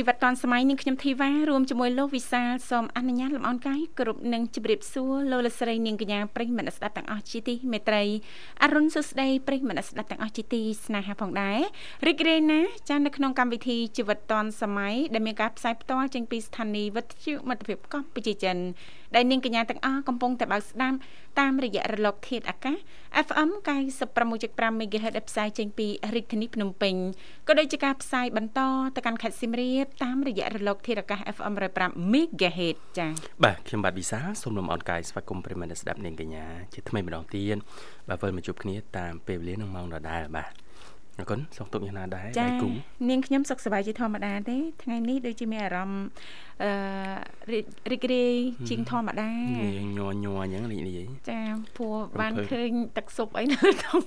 ជីវិតឌွန်សម័យនឹងខ្ញុំធីវ៉ារួមជាមួយលោកវិសាលសូមអនុញ្ញាតលំអរកាយគ្រប់នឹងជម្រាបសួរលោកលស្រីនាងកញ្ញាប្រិយមិត្តស្ដាប់ទាំងអស់ជាទីមេត្រីអរុនសុស្ដីប្រិយមិត្តស្ដាប់ទាំងអស់ជាទីស្នេហាផងដែររីករាយណាស់ចានៅក្នុងកម្មវិធីជីវិតឌွန်សម័យដែលមានការផ្សាយផ្ទាល់ចេញពីស្ថានីយ៍វិទ្យុមិត្តភាពកម្ពុជាចិន ដែលនាងកញ្ញាទាំងអស់កំពុងតែបើកស្ដាប់តាមរយៈរលកធាតុអាកាស FM 96.5 MHz ផ្សាយចេញពីរាជធានីភ្នំពេញក៏ដូចជាការផ្សាយបន្តទៅកាន់ខេត្តសៀមរាបតាមរយៈរលកធាតុអាកាស FM 105 MHz ចា៎បាទខ្ញុំបាទវិសាសូមលំអរកាយស្វាគមន៍ប្រិមត្តស្ដាប់នាងកញ្ញាជាថ្មីម្ដងទៀតបាទវិលមកជួបគ្នាតាមពេលវេលានឹងម៉ោងដដែលបាទ អរគុណសុខទុក្ខយ៉ាងណាដែរដៃគូនាងខ្ញុំសុខសប្បាយជាធម្មតាទេថ្ងៃនេះដូចជាមានអារម្មណ៍អឺរីករាយជាងធម្មតាញ័រញ័រអញ្ចឹងរីករាយចាព្រោះបានឃើញទឹកស៊ុបអីនៅក្នុង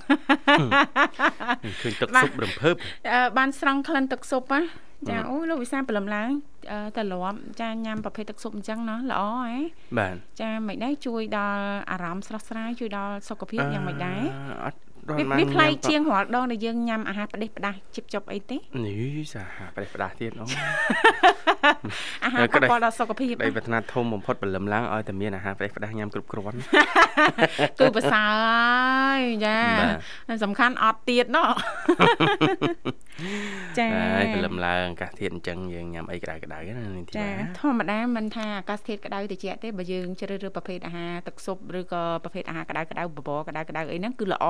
ឃើញទឹកស៊ុបរំភើបបានស្រង់ក្លិនទឹកស៊ុបណាចាអូលោកវិសាព្រលឹមឡើងតែលាប់ចាញ៉ាំប្រភេទទឹកស៊ុបអញ្ចឹងណាល្អហ៎បាទចាមិនដែរជួយដល់អារម្មណ៍ស្រស់ស្រាយជួយដល់សុខភាពយ៉ាងមិនដែរអត់ វាប្លែកជាងរាល់ដងដែលយើងញ៉ាំអាហារផ្ដេសផ្ដាស់ជិបចប់អីទេនេះសាហាផ្ដេសផ្ដាស់ទៀតអូអាហារប៉ះពាល់ដល់សុខភាពបីប្រាថ្នាធំបំផុតព្រលឹមឡើងឲ្យតែមានអាហារផ្ដេសផ្ដាស់ញ៉ាំគ្រប់គ្រាន់គឺប្រសើរហើយចាសំខាន់អត់ទៀតណោះចាហើយព្រលឹមឡើងអាកាសធាតុអញ្ចឹងយើងញ៉ាំអីក្តៅក្តៅណានេះទីចាធម្មតាមិនថាអាកាសធាតុក្តៅត្រជាក់ទេបើយើងជ្រើសរើសប្រភេទអាហារទឹកស៊ុបឬក៏ប្រភេទអាហារក្តៅក្តៅបបរក្តៅក្តៅអីហ្នឹងគឺល្អ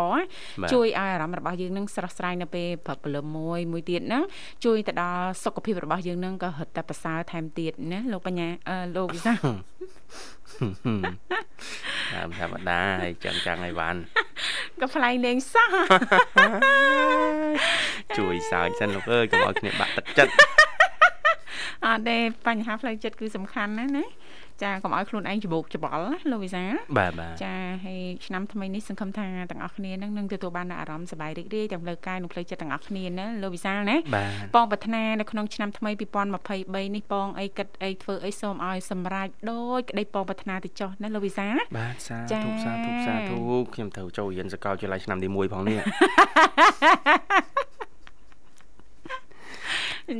ជួយឲ្យអារម្មណ៍របស់យើងនឹងស្រស់ស្រាយនៅពេលព្រឹកព្រលឹមមួយមួយទៀតហ្នឹងជួយទៅដល់សុខភាពរបស់យើងនឹងក៏រឹតតែប្រសើរថែមទៀតណាលោកបញ្ញាលោកវិសា តាមធម្មតាហើយចាំចាំឲ្យបានក៏ផ្លែងលេងសោះជួយសើចសិនលោកអើយកុំឲ្យគ្នាបាក់ទឹកចិត្ត អត់ទេបញ្ហាផ្លូវចិត្តគឺសំខាន់ណាណាចាកុំឲ្យខ្លួនឯងច្បោកច្បល់ណាលោកវិសាបាទបាទចាហើយឆ្នាំថ្មីនេះសង្ឃឹមថាទាំងអស់គ្នានឹងនឹងទទួលបានអារម្មណ៍សប្បាយរីករាយទាំងផ្លូវកាយនិងផ្លូវចិត្តទាំងអស់គ្នាណាលោកវិសាណាបងប្រាថ្នានៅក្នុងឆ្នាំថ្មី2023នេះបងអីគិតអីធ្វើអីសូមឲ្យសម្រេចដោយក្តីបងប្រាថ្នាទៅចុះណាលោកវិសាបាទសាធុសាធុសាធុខ្ញុំត្រូវចូលរៀនសាកលវិទ្យាល័យឆ្នាំទី1ផងនេះ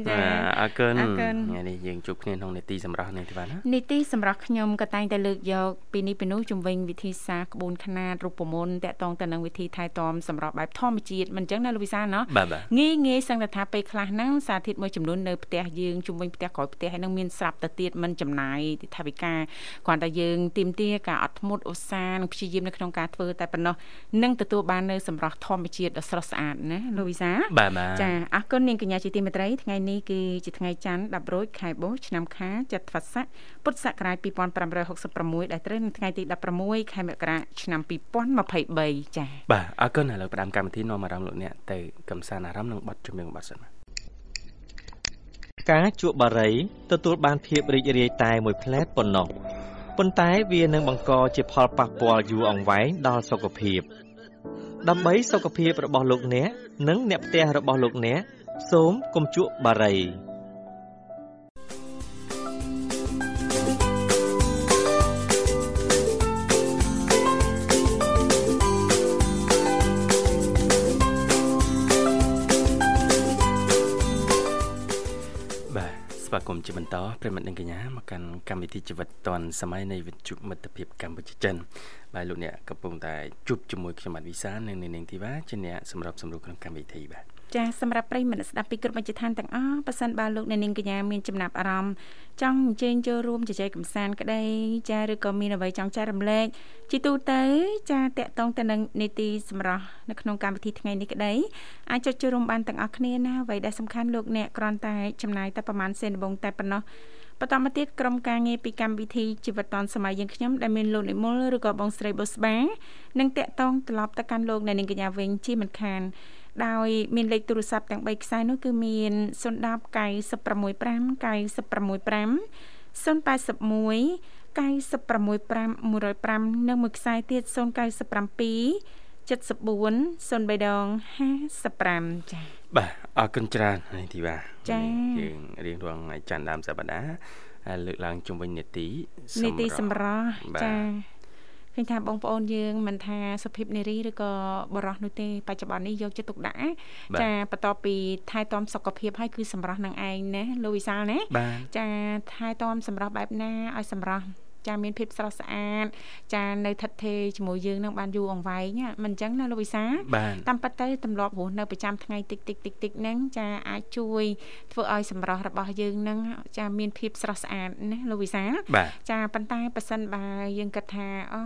ចាអរគុណថ្ងៃនេះយើងជួបគ្នាក្នុងនីតិសម្រាប់នេះទេបាទណានីតិសម្រាប់ខ្ញុំក៏តែងតែលើកយកពីនេះពីនោះជំវិញវិធីសាស្ត្រក្បួនខ្នាតរូបមន្តតកតងទៅនឹងវិធីថែទាំសម្រាប់បែបធម្មជាតិមិនអញ្ចឹងណាលោកវិសាណោះងាយងាយសឹងតែថាពេលខ្លះហ្នឹងសារធាតុមួយចំនួននៅផ្ទះយើងជំវិញផ្ទះក្រោយផ្ទះហើយនឹងមានស្រាប់ទៅទៀតមិនចំណាយថវិកាគ្រាន់តែយើងទីមទាការអត់ធ្មត់ឧស្សាហ៍និងព្យាយាមនៅក្នុងការធ្វើតែប៉ុណ្ណោះនឹងទទួលបាននៅសម្រស់ធម្មជាតិដ៏ស្រស់ស្អាតណាលោកវិសាចាអរគុណនាងកញ្ញាជាទីមេត្រីថ្ងៃនេះគឺជាថ្ងៃច័ន្ទ10រោចខែបុស្សឆ្នាំខាចត្វាស័កពុទ្ធសករាជ2566ដែលត្រូវនៅថ្ងៃទី16ខែមករាឆ្នាំ2023ចា៎បាទអរគុណឥឡូវផ្ដើមកម្មវិធីនាំអារម្មណ៍លោកអ្នកទៅកំសាន្តអារម្មណ៍នឹងបទជំនឿបទសិនបាទការជក់បារីទទួលបានភាពរីករាយតែមួយផ្លែតប៉ុណ្ណោះប៉ុន្តែវានឹងបង្កជាផលប៉ះពាល់យូរអង្វែងដល់សុខភាព ដើម្បីសុខភាពរបស់លោកអ្នកនិងអ្នកផ្ទះរបស់លោកអ្នក សូមកុំជក់បារីស្វាគមន៍ជាបន្តប្រិមិត្តនិងកញ្ញាមកកាន់កម្មវិធីជីវិតឌွန်សម័យនៃវិទ្យុមិត្តភាពកម្ពុជាចិនបាទលោកអ្នកកំពុងតែជួបជាមួយខ្ញុំបាទវិសានិងនាងធីវ៉ាជាអ្នកសម្របសម្រួលក្នុងកម្មវិធីបាទ ចាសម្រាប់ប្រិយមិត្តស្ដាប់ពីគ្រប់មជ្ឈដ្ឋានទាំងអស់ប៉ះសិនបើលោកអ្នកនាងកញ្ញាមានចំណាប់អារម្មណ៍ចង់អញ្ជើញចូលរួមជជែកកម្សាន្តក្តីចាឬក៏មានអ្វីចង់ចែករំលែកជីទូទៅចាតកតងទៅនឹងនីតិសម្រាប់នៅក្នុងកម្មវិធីថ្ងៃនេះក្តីអាចចុចចូលរួមបានទាំងអស់គ្នាណាអ្វីដែលសំខាន់លោកអ្នកគ្រាន់តែចំណាយតែប្រហែលសេនបងតែប៉ុណ្ណោះបន្តមកទៀតក្រុមការងារពីកម្មវិធីជីវិតឌွန်សម័យយើងខ្ញុំដែលមានលោកនិមលឬក៏បងស្រីបុស្បានឹងតាក់ទងត្រឡប់ទៅកាន់លោកអ្នកនាងកញ្ញាវិញជាមិនខាន ដោយមានលេខទូរស័ព្ទទាំង3ខ្សែនោះគឺមាន010 965 965 081 081 965 105និងមួយខ្សែទៀត097 74 03ដង55ចា៎បាទអរគុណច្រើននេះទីបាចា៎យើងរៀងរាល់ថ្ងៃច័ន្ទដើមសប្តាហ៍លើកឡើងជុំវិញនេតិនេតិសម្រាប់ចា៎ ឃើញថាបងប្អូនយើងមិនថាសុភិបនារីឬក៏បរោះនោះទេបច្ចុប្បន្ននេះយកចិត្តទុកដាក់ចាបន្ទាប់ពីថែទាំសុខភាពហើយគឺសម្រាប់នឹងឯងណាលោកវិសាលណាចាថែទាំសម្រាប់បែបណាឲ្យសម្រាប់ ចាមានភាពស្រស់ស្អាតចានៅថិតថេរជាមួយយើងនឹងបានយូរអង្វែងមិនអញ្ចឹងណាលោកវិសាតាមពិតទៅទម្លាប់រស់នៅប្រចាំថ្ងៃតិចតិចតិចតិចហ្នឹងចាអាចជួយធ្វើឲ្យសម្រស់របស់យើងនឹងចាមានភាពស្រស់ស្អាតណាលោកវិសាចាប៉ុន្តែប៉ះសិនបើយើងគិតថាអូ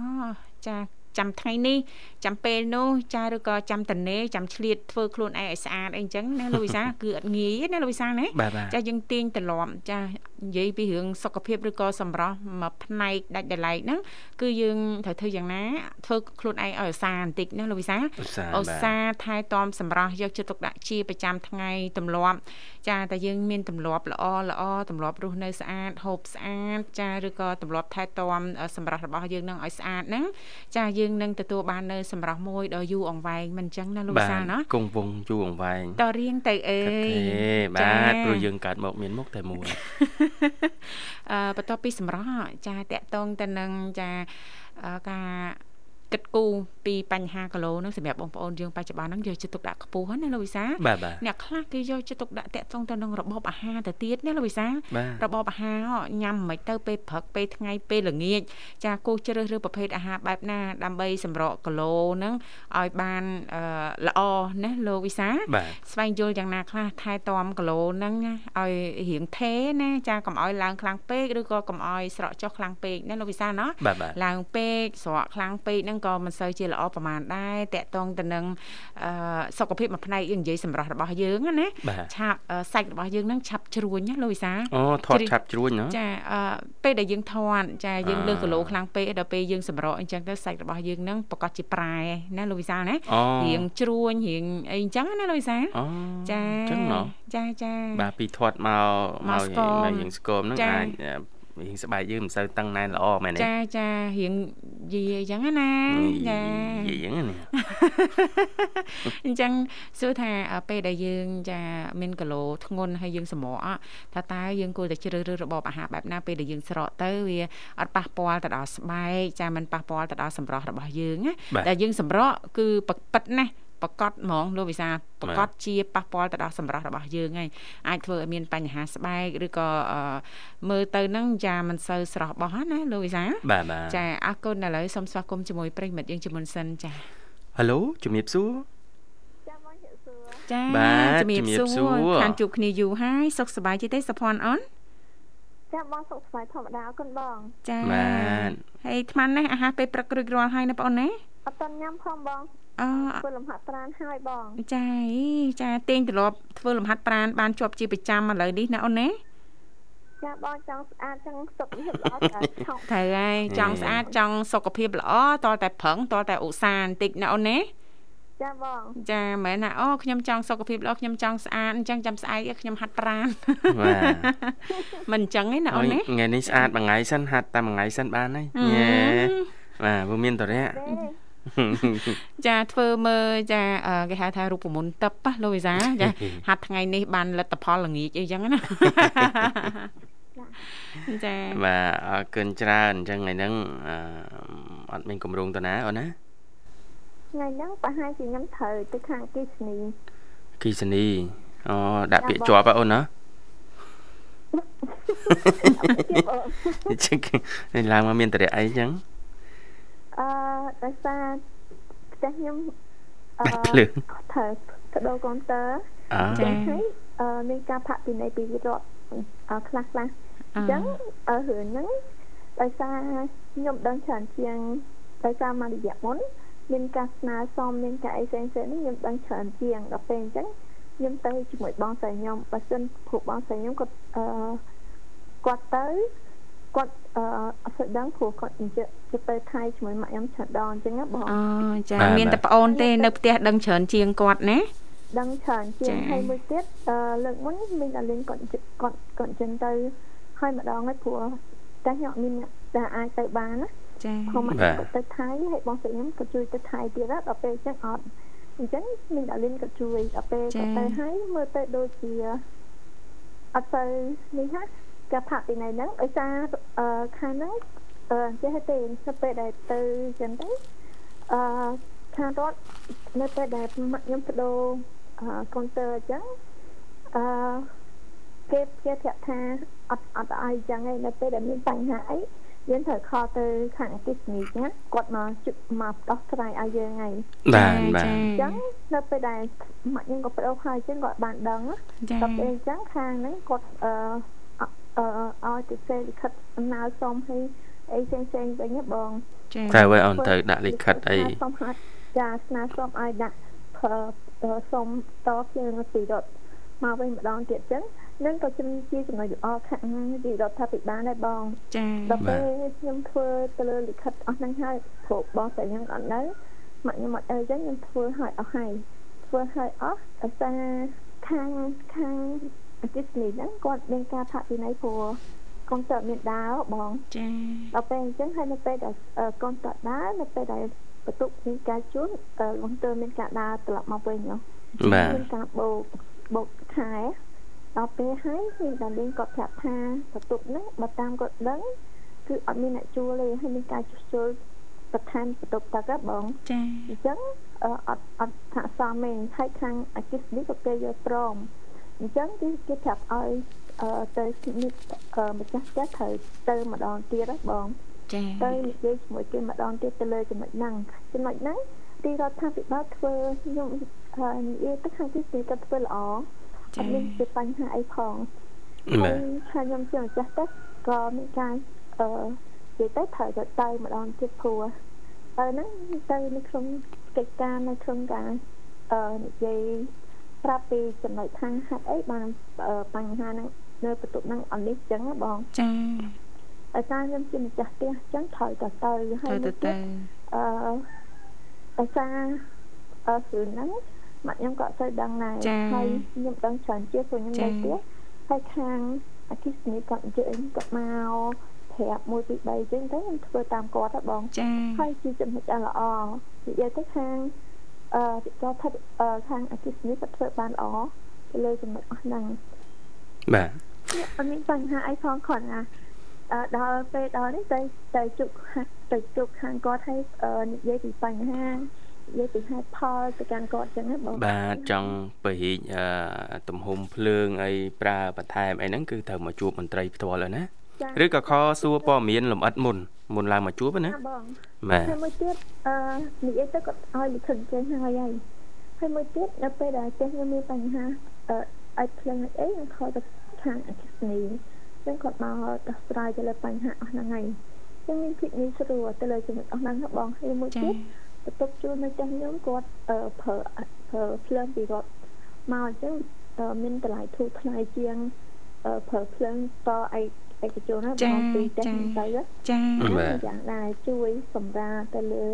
ចាចាំថ្ងៃនេះចាំពេលនោះចាឬក៏ចាំតនេចាំឆ្លៀតធ្វើខ្លួនឯងឲ្យស្អាតអីចឹងណាលោកវិសាគឺអត់ងាយណាលោកវិសាណាចាយើងទាញទលាប់ចានិយាយពីរឿងសុខភាពឬក៏សម្រស់មួយផ្នែកដាច់ដライហ្នឹងគឺយើងត្រូវធ្វើយ៉ាងណាធ្វើខ្លួនឯងឲ្យឧស្សាហ៍បន្តិចណាលោកវិសាឧស្សាហ៍ថែទាំសម្រស់យកចិត្តទុកដាក់ជាប្រចាំថ្ងៃទម្លាប់ចាតែយើងមានទម្លាប់ល្អល្អទម្លាប់រស់នៅស្អាតហូបស្អាតចាឬក៏ទម្លាប់ថែទាំសម្រស់របស់យើងនឹងឲ្យស្អាតហ្នឹងចាយើងនឹងទទួលបាននៅសម្រស់មួយដ៏យូរអង្វែងមិនអញ្ចឹងណាលោកសាណាគង់វងយូរអង្វែងតរៀងទៅអេបាទព្រោះយើងកើតមកមានមុខតែមួយអឺបន្ទាប់ពីសម្រស់ចាតកតងទៅនឹងចាការ គិតគូរពីបញ្ហាគីឡូនឹងសម្រាប់បងប្អូនយើងបច្ចុប្បន្នហ្នឹងយកចិត្តទុកដាក់ខ្ពស់ណាលោកវិសាអ្នកខ្លះគេយកចិត្តទុកដាក់តាក់ទងទៅនឹងរបបអាហារទៅទៀតណាលោកវិសារបបអាហារញ៉ាំមិនទៅពេលព្រឹកពេលថ្ងៃពេលល្ងាចចាគូជ្រើសរើសប្រភេទអាហារបែបណាដើម្បីសម្រកគីឡូហ្នឹងឲ្យបានល្អណាលោកវិសាស្វែងយល់យ៉ាងណាខ្លះថែទាំគីឡូហ្នឹងឲ្យរៀងថេណាចាកុំឲ្យឡើងខ្លាំងពេកឬក៏កុំឲ្យស្រកចុះខ្លាំងពេកណាលោកវិសាណាឡើងពេកស្រកខ្លាំងពេកហ្នឹងហ្នឹងក៏មិនសូវជាល្អប្រហែលដែរតកតងទៅនឹងសុខភាពមួយផ្នែកយើងនិយាយសម្រាប់របស់យើងណាឆាប់សាច់របស់យើងហ្នឹងឆាប់ជ្រួញណាលោកវិសាអូថតឆាប់ជ្រួញណាចាពេលដែលយើងថតចាយើងលើសគីឡូខ្លាំងពេកដល់ពេលយើងសម្រកអញ្ចឹងទៅសាច់របស់យើងហ្នឹងប្រកាសជាប្រែណាលោកវិសាណារៀងជ្រួញរៀងអីអញ្ចឹងណាលោកវិសាចាអញ្ចឹងចាចាបាទពីធាត់មកមកយើងស្គមហ្នឹងអាច រៀងស្បែកយើងមិនសូវតឹងណែនល្អមែនទេចាចារៀងយីអញ្ចឹងណាចាយីអញ្ចឹងណាអញ្ចឹងសួរថាពេលដែលយើងចាមានគីឡូធ្ងន់ហើយយើងសម្រក់ថាតើយើងគួរតែជ្រើសរើសរបបអាហារបែបណាពេលដែលយើងស្រកទៅវាអត់ប៉ះពាល់ទៅដល់ស្បែកចាមិនប៉ះពាល់ទៅដល់សម្រស់របស់យើងណាតែយើងសម្រក់គឺប៉ិតណា ប្រកាសហ្មងលោកវិសាប្រកាសជាប៉ះពាល់ទៅដល់សម្រស់របស់យើងហើយអាចធ្វើឲ្យមានបញ្ហាស្បែកឬក៏មើលទៅនឹងចាមិនសូវស្រស់បោះណាលោកវិសាចាអរគុណឥឡូវសូមស្វាគមន៍ជាមួយប្រិមិត្តយើងជាមុនសិនចាហៅឡូជំរាបសួរចាជំរាបសួរខានជួបគ្នាយូរហើយសុខសប្បាយទេសុភ័ណ្ឌអូនចាបងសុខសប្បាយធម្មតាអរគុណបងចាបាទហើយអាត្មានេះអាហារពេលព្រឹករួចរាល់ហើយណាបងណាអត់ទាន់ញ៉ាំផងបង អធ្វើលំហាត់ប្រាណហើយបង ចាចាទាញទ្រពធ្វើលំហាត់ប្រាណបានជាប់ជាប្រចាំឥឡូវនេះណាអូនណាចាបងចង់ស្អាតចង់សុខភាពល្អត្រូវហើយចង់ស្អាតចង់សុខភាពល្អតតែប្រឹងតតែឧស្សាហ៍បន្តិចណាអូនណាចាបងចាមែនណាអូខ្ញុំចង់សុខភាពល្អខ្ញុំចង់ស្អាតអញ្ចឹងចាំស្អែកខ្ញុំហាត់ប្រាណបាទមិនអញ្ចឹងទេណាអូនណាថ្ងៃនេះស្អាតមួយថ្ងៃសិនហាត់តែមួយថ្ងៃសិនបានហើយញ៉ែបាទព្រោះមានតរៈ ចាធ្វើមើលចាគេហៅថារូបមន្តទឹកប៉ះលោកវិសាចាហាត់ថ្ងៃនេះបានលទ្ធផលល្ងាចអីចឹងណាចាបាទអរគុណច្រើនអញ្ចឹងថ្ងៃហ្នឹងអត់មានកម្រងទៅណាអូនណាថ្ងៃហ្នឹងប្រហែលជាខ្ញុំត្រូវទៅខាងគីសនីគីសនីអូដាក់ពាក្យជាប់អូនណាចឹងឡើងមកមានតរៈអីចឹង អឺដោយសារផ្ទះខ្ញុំអឺភ្លើងត្រូវទៅដូរកុងទ័រចាហើយអឺមានការផាកពិន័យពីរដ្ឋខ្លះខ្លះអញ្ចឹងអឺរឿងហ្នឹងដោយសារខ្ញុំដឹងច្រើនជាងដោយសារមករយៈមុនមានការស្នើសុំមានការអីផ្សេងផ្សេងនេះខ្ញុំដឹងច្រើនជាងដល់ពេលអញ្ចឹងខ្ញុំទៅជាមួយបងស្រីខ្ញុំបើសិនព្រោះបងស្រីខ្ញុំគាត់អឺគាត់ទៅ គាត់អឺអត់ស្ដឹងព្រោះគាត់អញ្ចឹងទៅទៅថៃជាមួយម៉ាក់ខ្ញុំច្រើនដងអញ្ចឹងណាបងអូចាមានតែប្អូនទេនៅផ្ទះដឹងច្រើនជាងគាត់ណាដឹងច្រើនជាងហើយមួយទៀតអឺលើកមុនមានតែលេងគាត់គាត់គាត់អញ្ចឹងទៅហើយម្ដងហើយព្រោះតែខ្ញុំមានអ្នកដែលអាចទៅបានណាចា៎ខ្ញុំមកទៅថៃហើយបងស្រីខ្ញុំក៏ជួយទៅថៃទៀតដល់ពេលអញ្ចឹងអត់អញ្ចឹងមីងដាលីនក៏ជួយដល់ពេលក៏ទៅហើយមើលទៅដូចជាអត់ទៅនេះណាកា រផាកពីណៃហ្នឹងដោយសារអឺខាងហ្នឹងអឺចេះទេទៅពេលដែលទៅអញ្ចឹងទៅអឺខាងរដ្ឋនៅពេលដែលខ្ញុំបដូរអឺកុងទ័រអញ្ចឹងអឺគេគេប្រាប់ថាអត់អត់អីចឹងឯងនៅពេលដែលមានបញ្ហាអីយើងត្រូវខលទៅខាងអតិសនីណាគាត់មកជិះមកដោះស្រាយឲ្យយើងហើយបាទបាទអញ្ចឹងនៅពេលដែលម៉ាក់ខ្ញុំក៏ប្រូហើយអញ្ចឹងគាត់បានដឹងដល់ពេលអញ្ចឹងខាងហ្នឹងគាត់អឺអឺ ឲ្យទៅសេលិខិតអំណើសុំឲ្យអីផ្សេងផ្សេងវិញបងចា៎តែឲ្យអូនត្រូវដាក់លិខិតអីសុំហាត់ចាស្នើសុំឲ្យដាក់សុំតភ្លើងពីរត់មកវិញម្ដងទៀតចឹងនឹងក៏ជំជាចំណុចល្អខាងពីរដ្ឋាភិបាលដែរបង ចា៎ដល់ពេលខ្ញុំធ្វើទៅលើលិខិតអស់ហ្នឹងហើយព្រោះបងតែខ្ញុំអត់នៅម៉ាក់ខ្ញុំអត់អីចឹងខ្ញុំធ្វើឲ្យអស់ហើយធ្វើឲ្យអស់ដោយសារខាងខាង អតិសនីហ្នឹងគាត់មានការផាកពិន័យព្រោះកូនតើមានដើរបងចា៎ដល់ពេលអញ្ចឹងហើយនៅពេលដែលកូនតើដើរនៅពេលដែលបន្ទុកមានការជួនវងទើមានការដើរត្រឡប់មកវិញបាទមានការបោកបោកខែដល់ពេលហើយមានតាលេងគាត់ប្រាប់ថាបន្ទប់ហ្នឹងបើតាមគាត់ដឹងគឺអត់មានអ្នកជួលទេហើយមានការជួសជុលបន្ថែមបន្ទប់ទឹកហ៎បងចាអញ្ចឹងអត់អត់ថាសមទេហើយខាងអគិសនីក៏គេយកព្រម អញ្ចឹងគឺគេប្រាប់ឲ្យទៅនេះម្ចាស់ផ្ទះត្រូវទៅម្ដងទៀតហ៎បងចាទៅនិយាយជាមួយគេម្ដងទៀតទៅលើចំណុចហ្នឹងចំណុចហ្នឹងទីរដ្ឋាភិបាលធ្វើខ្ញុំនិយាយទៅខាងទីគេគាត់ធ្វើល្អអត់មានជាបញ្ហាអីផងបាទហើយខ្ញុំជាម្ចាស់ទឹកក៏មានការអឺនិយាយទៅត្រូវទៅទៅម្ដងទៀតព្រោះទៅហ្នឹងទៅនៅក្នុងកិច្ចការនៅក្នុងការអឺនិយាយ ប្រាប់ពីចំណុចខាងហេតុអីបានបញ្ហាហ្នឹងនៅបន្ទប់ហ្នឹងអត់នេះចឹងណាបងចាដោយសារខ្ញុំជាម្ចាស់ផ្ទះចឹងត្រូវទៅទៅហើយទៅអឺដោយសារអឺគឺហ្នឹងម៉ាក់ខ្ញុំក៏ទៅដឹងដែរហើយខ្ញុំដឹងច្រើនជាព្រោះខ្ញុំនៅផ្ទះហើយខាងអគិសនីគាត់អញ្ជើញគាត់មកប្រាប់1 2 3ចឹងទៅខ្ញុំធ្វើតាមគាត់ហ៎បងចាហើយជាចំណុចដ៏ល្អនិយាយទៅខាង អឺក៏ថាខាងអគិសនីគាត់ធ្វើបានល្អទៅលើចំណុចអស់ហ្នឹងបាទអត់មានបញ្ហាអីផងគ្រាន់ណាអឺដល់ពេលដល់នេះទៅទៅជុកទៅជុកខាងគាត់ឲ្យនិយាយពីបញ្ហានិយាយពីហេតុផលទៅកាន់គាត់ចឹងណាបងបាទចង់ពរិះអឺទំហំភ្លើងអីប្រើបន្ថែមអីហ្នឹងគឺត្រូវមកជួបមន្ត្រីផ្ទាល់ហើយណាឬក៏ខសួរព័ត៌មានលម្អិតមុន មុនឡើងមកជួបណាបងបាទហើយមួយទៀតអឺនិយាយទៅគាត់ឲ្យលិខិតចេញហើយហើយហើយមួយទៀតនៅពេលដែលចេះខ្ញុំមានបញ្ហាអឺអាចភ្លើងអីខ្ញុំខលទៅខាងអគ្គស្នីចឹងគាត់មកដោះស្រាយទៅលើបញ្ហាអស់ហ្នឹងហើយចឹងមានភាពងាយស្រួលទៅលើចំណុចអស់ហ្នឹងបងហើយមួយទៀតបន្ទប់ជួលនៅចាស់ខ្ញុំគាត់ប្រើប្រើភ្លើងពីរដ្ឋមកអញ្ចឹងមានតម្លៃធូរថ្លៃជាងប្រើភ្លើងតឯក ឯកជនណាបងពីតែទៅចាយ៉ាងដែរជួយសម្រាលទៅលើ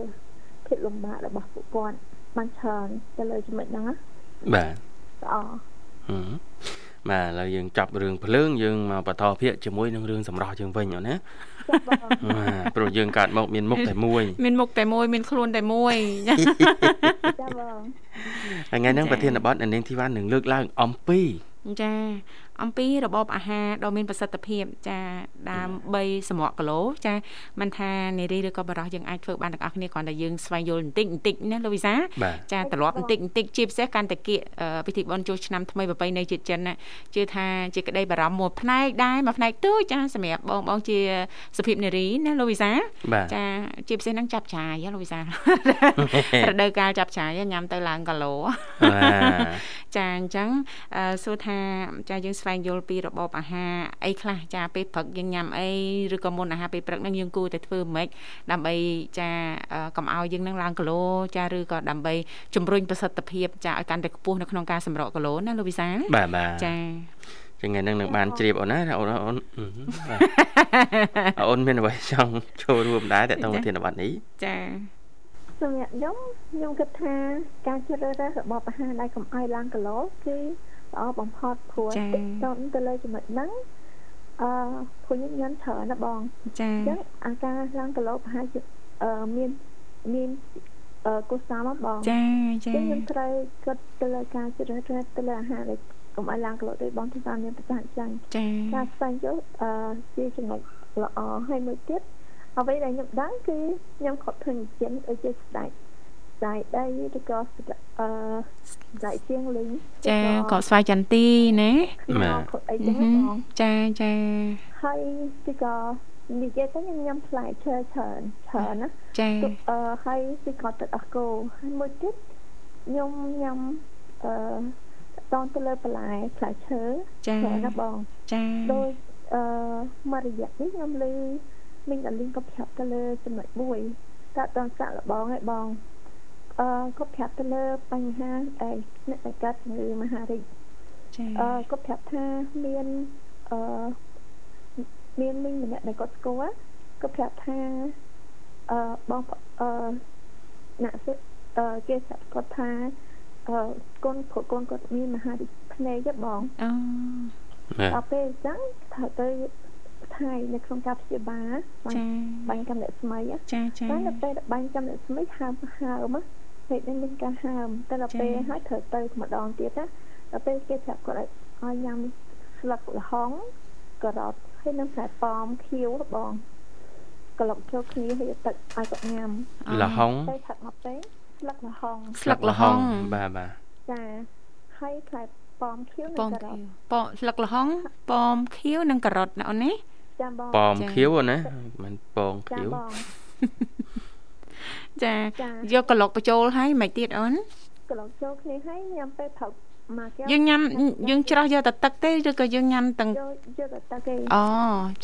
ភាពលំបាករបស់ពួកគាត់បានច្រើនទៅលើចំណុចហ្នឹងណាបាទល្អបាទឥឡូវយើងចាប់រឿងភ្លើងយើងមកបន្តភាគជាមួយនឹងរឿងសម្រស់យើងវិញអូណាបាទព្រោះយើងកើតមកមានមុខតែមួយមានមុខតែមួយមានខ្លួនតែមួយចាបងថ្ងៃហ្នឹងប្រធានបទនាងធីវ៉ានឹងលើកឡើងអំពីចាអំពីរបបអាហារដ៏មានប្រសិទ្ធភាពចាដើម្បីសម្រក់គីឡូចាមិនថានារីឬក៏បរិះយើងអាចធ្វើបានទាំងអស់គ្នាគ្រាន់តែយើងស្វែងយល់បន្តិចបន្តិចណាលោកវិសាចាត្រឡប់បន្តិចបន្តិចជាពិសេសកាន់តែគៀកពិធីបុណ្យចូលឆ្នាំថ្មីប្រពៃណីជាតិចិនណាជឿថាជាក្តីបារម្ភមួយផ្នែកដែរមួយផ្នែកទូចចាសម្រាប់បងបងជាសភាពនារីណាលោកវិសាចាជាពិសេសហ្នឹងចាប់ចាយលោកវិសារដូវកាលចាប់ចាយញ៉ាំទៅឡើងគីឡូចាអញ្ចឹងសួរថាចាយើងស្វែងយល់ពីរបបអាហារអីខ្លះចាពេលព្រឹកយើងញ៉ាំអីឬក៏មុនអាហារពេលព្រឹកហ្នឹងយើងគួរតែធ្វើម៉េចដើម្បីចាកុំឲ្យយើងនឹងឡើងគីឡូចាឬក៏ដើម្បីជំរុញប្រសិទ្ធភាពចាឲ្យកាន់តែខ្ពស់នៅក្នុងការសម្រកគីឡូណាលោកវិសាបាទបាទចាថ្ងៃហ្នឹងនឹងបានជ្រាបអូនណាអូនអូនអូនមានអ្វីចង់ចូលរួមដែរតើតើប្រធានបទនេះចាសម្រាប់ខ្ញុំខ្ញុំគិតថាការជ្រើសរើសរបបអាហារដែលកុំឲ្យឡើងគីឡូគឺ ល្អបំផុតព្រោះតទៅលើចំណុចហ្នឹងអអឺព្រោះខ្ញុំញ៉ាំច្រើនណាបងចាអញ្ចឹងអាការឡើងគីឡូប្រហែលជាអឺមានមានអឺកុសលមកបងចាចាខ្ញុំត្រូវគិតទៅលើការជ្រើសរើសទៅលើអាហារដែលកុំឲ្យឡើងគីឡូដូចបងទីតាមមានប្រសាសន៍ចឹងចាការស្វែងយល់អឺជាចំណុចល្អហើយមួយទៀតអ្វីដែលខ្ញុំដឹងគឺខ្ញុំខត់ឃើញចិនដូចជាស្ដេច ស្ដាយដីឬក៏អឺស្ដាយជាងលីងចាក៏ស្វាយចន្ទីណាបាទអីចឹងបងចាចាហើយទីក៏និយាយទៅខ្ញុំញ៉ាំផ្លែឈើច្រើនច្រើនណាចាអឺហើយទីក៏ទឹកអស់គោហើយមួយទៀតខ្ញុំញ៉ាំអឺតងទៅលើបន្លែផ្លែឈើច្រើនណាបងចាដូចអឺមករយៈនេះខ្ញុំលើមីងដាលីងក៏ប្រាប់ទៅលើចំណុចមួយតើតងសាក់លបងឲ្យបង អឺគាត់ប្រាប់ទៅលើបញ្ហាអីអ្នកដែលកើតជំងឺមហារីកចាអឺគាត់ប្រាប់ថាមានអឺមានមីងម្នាក់ដែលគាត់ស្គាល់គាត់ប្រាប់ថាអឺបងអឺអ្នកសិអឺគេគាត់ថាអឺកូនព្រោះកូនគាត់មានមហារីកភ្នែកទេបងអូដល់ពេលអញ្ចឹងត្រូវទៅថៃនៅក្នុងការព្យាបាលចាបាញ់កំណត់ស្មីចាចាតែនៅពេលបាញ់កំណត់ស្មីហើមហើម ពេកនេះមានការហើមតែដល់ពេលហើយត្រូវទៅម្ដងទៀតណាដល់ពេលគេប្រាប់គាត់ឲ្យញ៉ាំស្លឹកល្ហុងការ៉ុតហើយនឹងផ្លែប៉ោមខៀវបងក្លុកចូលគ្នាហើយទឹកឲ្យគាត់ញ៉ាំល្ហុងទៅថាត់មកពេលស្លឹកល្ហុងស្លឹកល្ហុងបាទបាទចាហើយផ្លែប៉ោមខៀវនិងការ៉ុតប៉ស្លឹកល្ហុងប៉ោមខៀវនិងការ៉ុតណាអូនណាចាបងប៉ោមខៀវណាមិនប៉ោមខៀវចា យកក្លុកបញ្ចូលហើយមិនទៀតអូនក្លុកចូលគ្នាហើយញ៉ាំពេលព្រឹកមកយើងញ៉ាំយើងច្រោះយកតែទឹកទេឬក៏យើងញ៉ាំទាំងយកយកតែទឹកទេអូ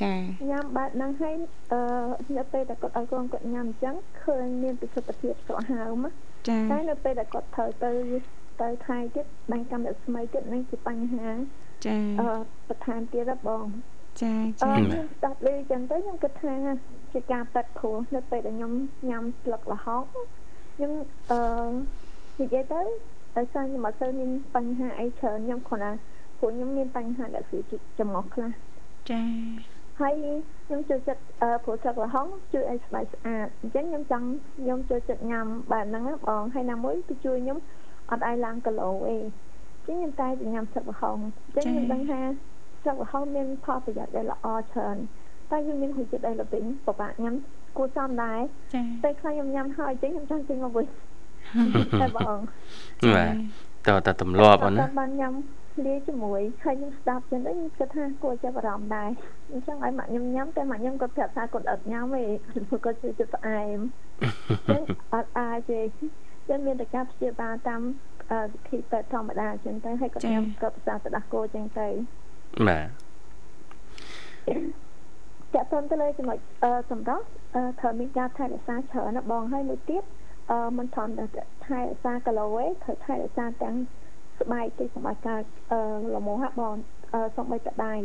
ចាញ៉ាំបែបហ្នឹងហើយអឺនៅពេលដែលគាត់ឲ្យកូនគាត់ញ៉ាំអញ្ចឹងឃើញមានប្រសិទ្ធភាពស្រស់ហើមចាតែនៅពេលដែលគាត់ត្រូវទៅទៅថៃទៀតបាញ់កម្មរស្មីទៀតនឹងជាបញ្ហាចាអឺបន្ថែមទៀតបងចាចាខ្ញុំស្ដាប់ឮចឹងទៅខ្ញុំគិតថា ជាការប៉ັດព្រោះនៅពេលដែលខ្ញុំញ៉ាំស្លឹកល្ហុងខ្ញុំអឺនិយាយទៅដោយសារខ្ញុំអត់ទៅមានបញ្ហាអីច្រើនខ្ញុំគ្រាន់តែព្រោះខ្ញុំមានបញ្ហាដែលគឺចំងោះខ្លះចាហើយខ្ញុំចូលចិត្តអឺព្រោះស្លឹកល្ហុងជួយឲ្យស្បែកស្អាតអញ្ចឹងខ្ញុំចង់ខ្ញុំចូលចិត្តញ៉ាំបែបហ្នឹងបងហើយណាមួយទៅជួយខ្ញុំអត់ឲ្យឡើងគីឡូអីអញ្ចឹងខ្ញុំតែញ៉ាំស្លឹកល្ហុងអញ្ចឹងខ្ញុំដឹងថាស្លឹកល្ហុងមានផលប្រយោជន៍ដែលល្អច្រើន តែយើងមានហុចចិត្តអីល្បិញពិបាកញ៉ាំគួរសមដែរចាតែខ្លះខ្ញុំញ៉ាំហើយអញ្ចឹងខ្ញុំចង់ចេញមកវិញតែបងបាទតើតទម្លាប់អូនណាបានញ៉ាំលាជាមួយហើយខ្ញុំស្ដាប់ចឹងទៅខ្ញុំគិតថាគួរចាប់អារម្មណ៍ដែរអញ្ចឹងឲ្យម៉ាក់ខ្ញុំញ៉ាំតែម៉ាក់ខ្ញុំក៏ប្រាប់ថាគាត់អត់ញ៉ាំទេគាត់ជួយចិត្តផ្អែមចឹងអត់អាចទេចឹងមានតែការព្យាបាលតាមវិធីពេទ្យធម្មតាចឹងទៅហើយគាត់ញ៉ាំក៏ប្រសាទទឹកគោចឹងទៅបាទ ចាក់ទៅទៅលើចំណុចសម្រាប់ត្រូវមានការថែរក្សាច្រើនណាបងហើយមួយទៀតអឺមិនថនតែថែរក្សាគីឡូទេត្រូវថែរក្សាទាំងស្បែកទីសម្រាប់ការអឺលមោហបងអឺសំបីតដៃ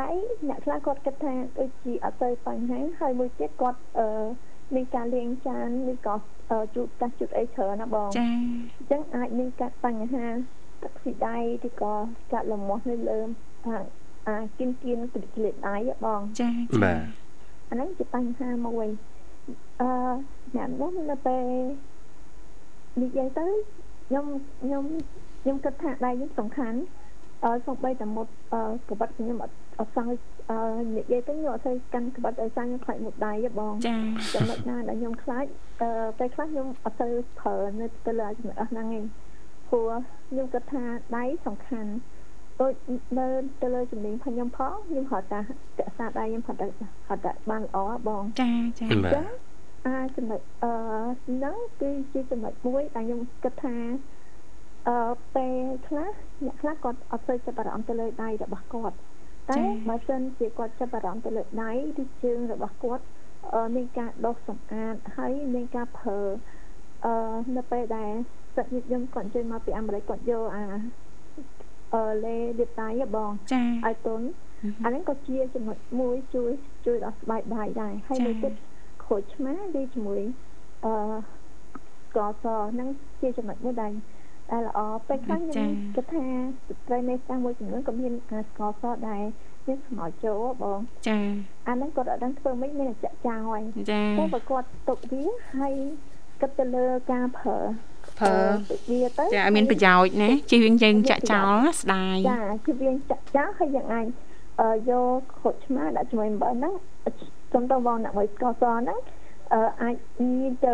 ដៃអ្នកខ្លះគាត់គិតថាដូចជាអត់ទៅបញ្ហាហើយមួយទៀតគាត់អឺមានការលាងចានឬក៏ជូតកាសជូតអីច្រើនណាបងចាអញ្ចឹងអាចមានការបញ្ហាទឹកស៊ីដៃឬក៏កាត់លមាស់នៅលើថា អាគៀនគៀនពីក្លៀតដៃបងចាបាទអាហ្នឹងជាបញ្ហាមួយអឺអ្នកនោះនៅពេលនិយាយទៅខ្ញុំខ្ញុំខ្ញុំគិតថាដៃនេះសំខាន់អឺសំបីតែមុតអឺក្បិតខ្ញុំអត់អត់សោះអឺនិយាយទៅខ្ញុំអត់សូវកាន់ក្បិតឲ្យសាខ្ញុំខ្លាចមុតដៃទេបងចាចំណុចណាដែលខ្ញុំខ្លាចអឺពេលខ្លះខ្ញុំអត់សូវប្រើនៅទៅលើចំណុចអស់ហ្នឹងឯងព្រោះខ្ញុំគិតថាដៃសំខាន់ ដូចនៅទៅលើជំនាញខ្ញុំផងខ្ញុំហៅតារក្សាដៃខ្ញុំហៅតាហៅតាបានល្អបងចាចាអញ្ចឹងអាចំណុចអឺហ្នឹងគឺជាចំណុចមួយដែលខ្ញុំគិតថាអឺពេលខ្លះអ្នកខ្លះគាត់អត់សូវចាប់អារម្មណ៍ទៅលើដៃរបស់គាត់តែបើសិនជាគាត់ចាប់អារម្មណ៍ទៅលើដៃឬជើងរបស់គាត់មានការដុសសម្អាតហើយមានការប្រើអឺនៅពេលដែលសិទ្ធិខ្ញុំគាត់ជួយមកពីអាមេរិកគាត់យកអាអឺ លេលាបដៃបងចាឲ្យទុនអានេះក៏ជាចំណុចមួយជួយជួយដល់ស្បែកដៃដែរហើយមួយទៀតក្រូចឆ្មាលាយជាមួយអឺស្ករសហ្នឹងជាចំណុចមួយដែរដែលល្អពេលខ្លះខ្ញុំគិតថាស្ត្រីមេសាមួយចំនួនក៏មានស្ករសដែរមានស្មោចចូលបងចាអាហ្នឹងគាត់អត់ដឹងធ្វើមិនមានចាក់ចោលចាតែបើគាត់ទុកវាហើយគិតទៅលើការប្រើ ប្រើវាទៅចាឲ្យមានប្រយោជន៍ណាជិះវិញយើងចាក់ចោលណាស្ដាយចាជិះវិញចាក់ចោលហើយយើងអាចយកខូចឆ្មាដាក់ជាមួយអំបិលហ្នឹងសំដៅបងអ្នកមួយស្ករសហ្នឹងអាចមានទៅ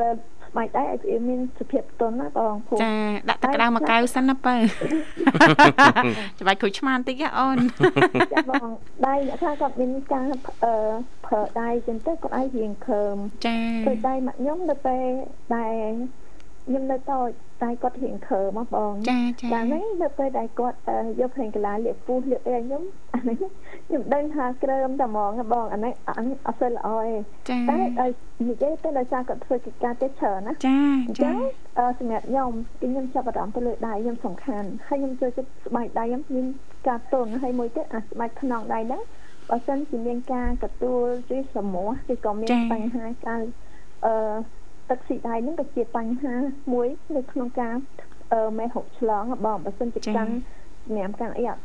ស្បែកដៃឲ្យវាមានសុភាពទន់ណាបងព្រោះចាដាក់ទឹកក្តៅមួយកែវសិនណាបើច្បាច់ខូចឆ្មាបន្តិចអូនចាបងដៃអ្នកខ្លះគាត់មានការអឺប្រើដៃចឹងទៅគាត់ឲ្យរៀងខើមចាព្រោះដៃមកខ្ញុំនៅពេលដែល ខ្ញុំនៅតូចតែគាត់រៀងខើមកបងចាចាតែហ្នឹងនៅពេលដែលគាត់យកភ្លេងកលាលាកពូសលាកអីខ្ញុំអានេះខ្ញុំដឹងថាក្រើមតែហ្មងបងអានេះអានេះអត់សូវល្អទេតែនិយាយទៅដោយសារគាត់ធ្វើកិច្ចការទេច្រើនណាចាចាសម្រាប់ខ្ញុំគឺខ្ញុំចាប់អារម្មណ៍ទៅលើដៃខ្ញុំសំខាន់ហើយខ្ញុំចូលចិត្តស្បែកដៃខ្ញុំមានការទន់ហើយមួយទៀតអាស្បែកខ្នងដៃហ្នឹងបើសិនជាមានការកទួលឬសមោះឬក៏មានបញ្ហាការអឺ ទឹកស៊ីដៃហ្នឹងក៏ជាបញ្ហាមួយនៅក្នុងការមេហុកឆ្លងបងបើសិនជាកាន់ញ៉ាំកាន់អីអត់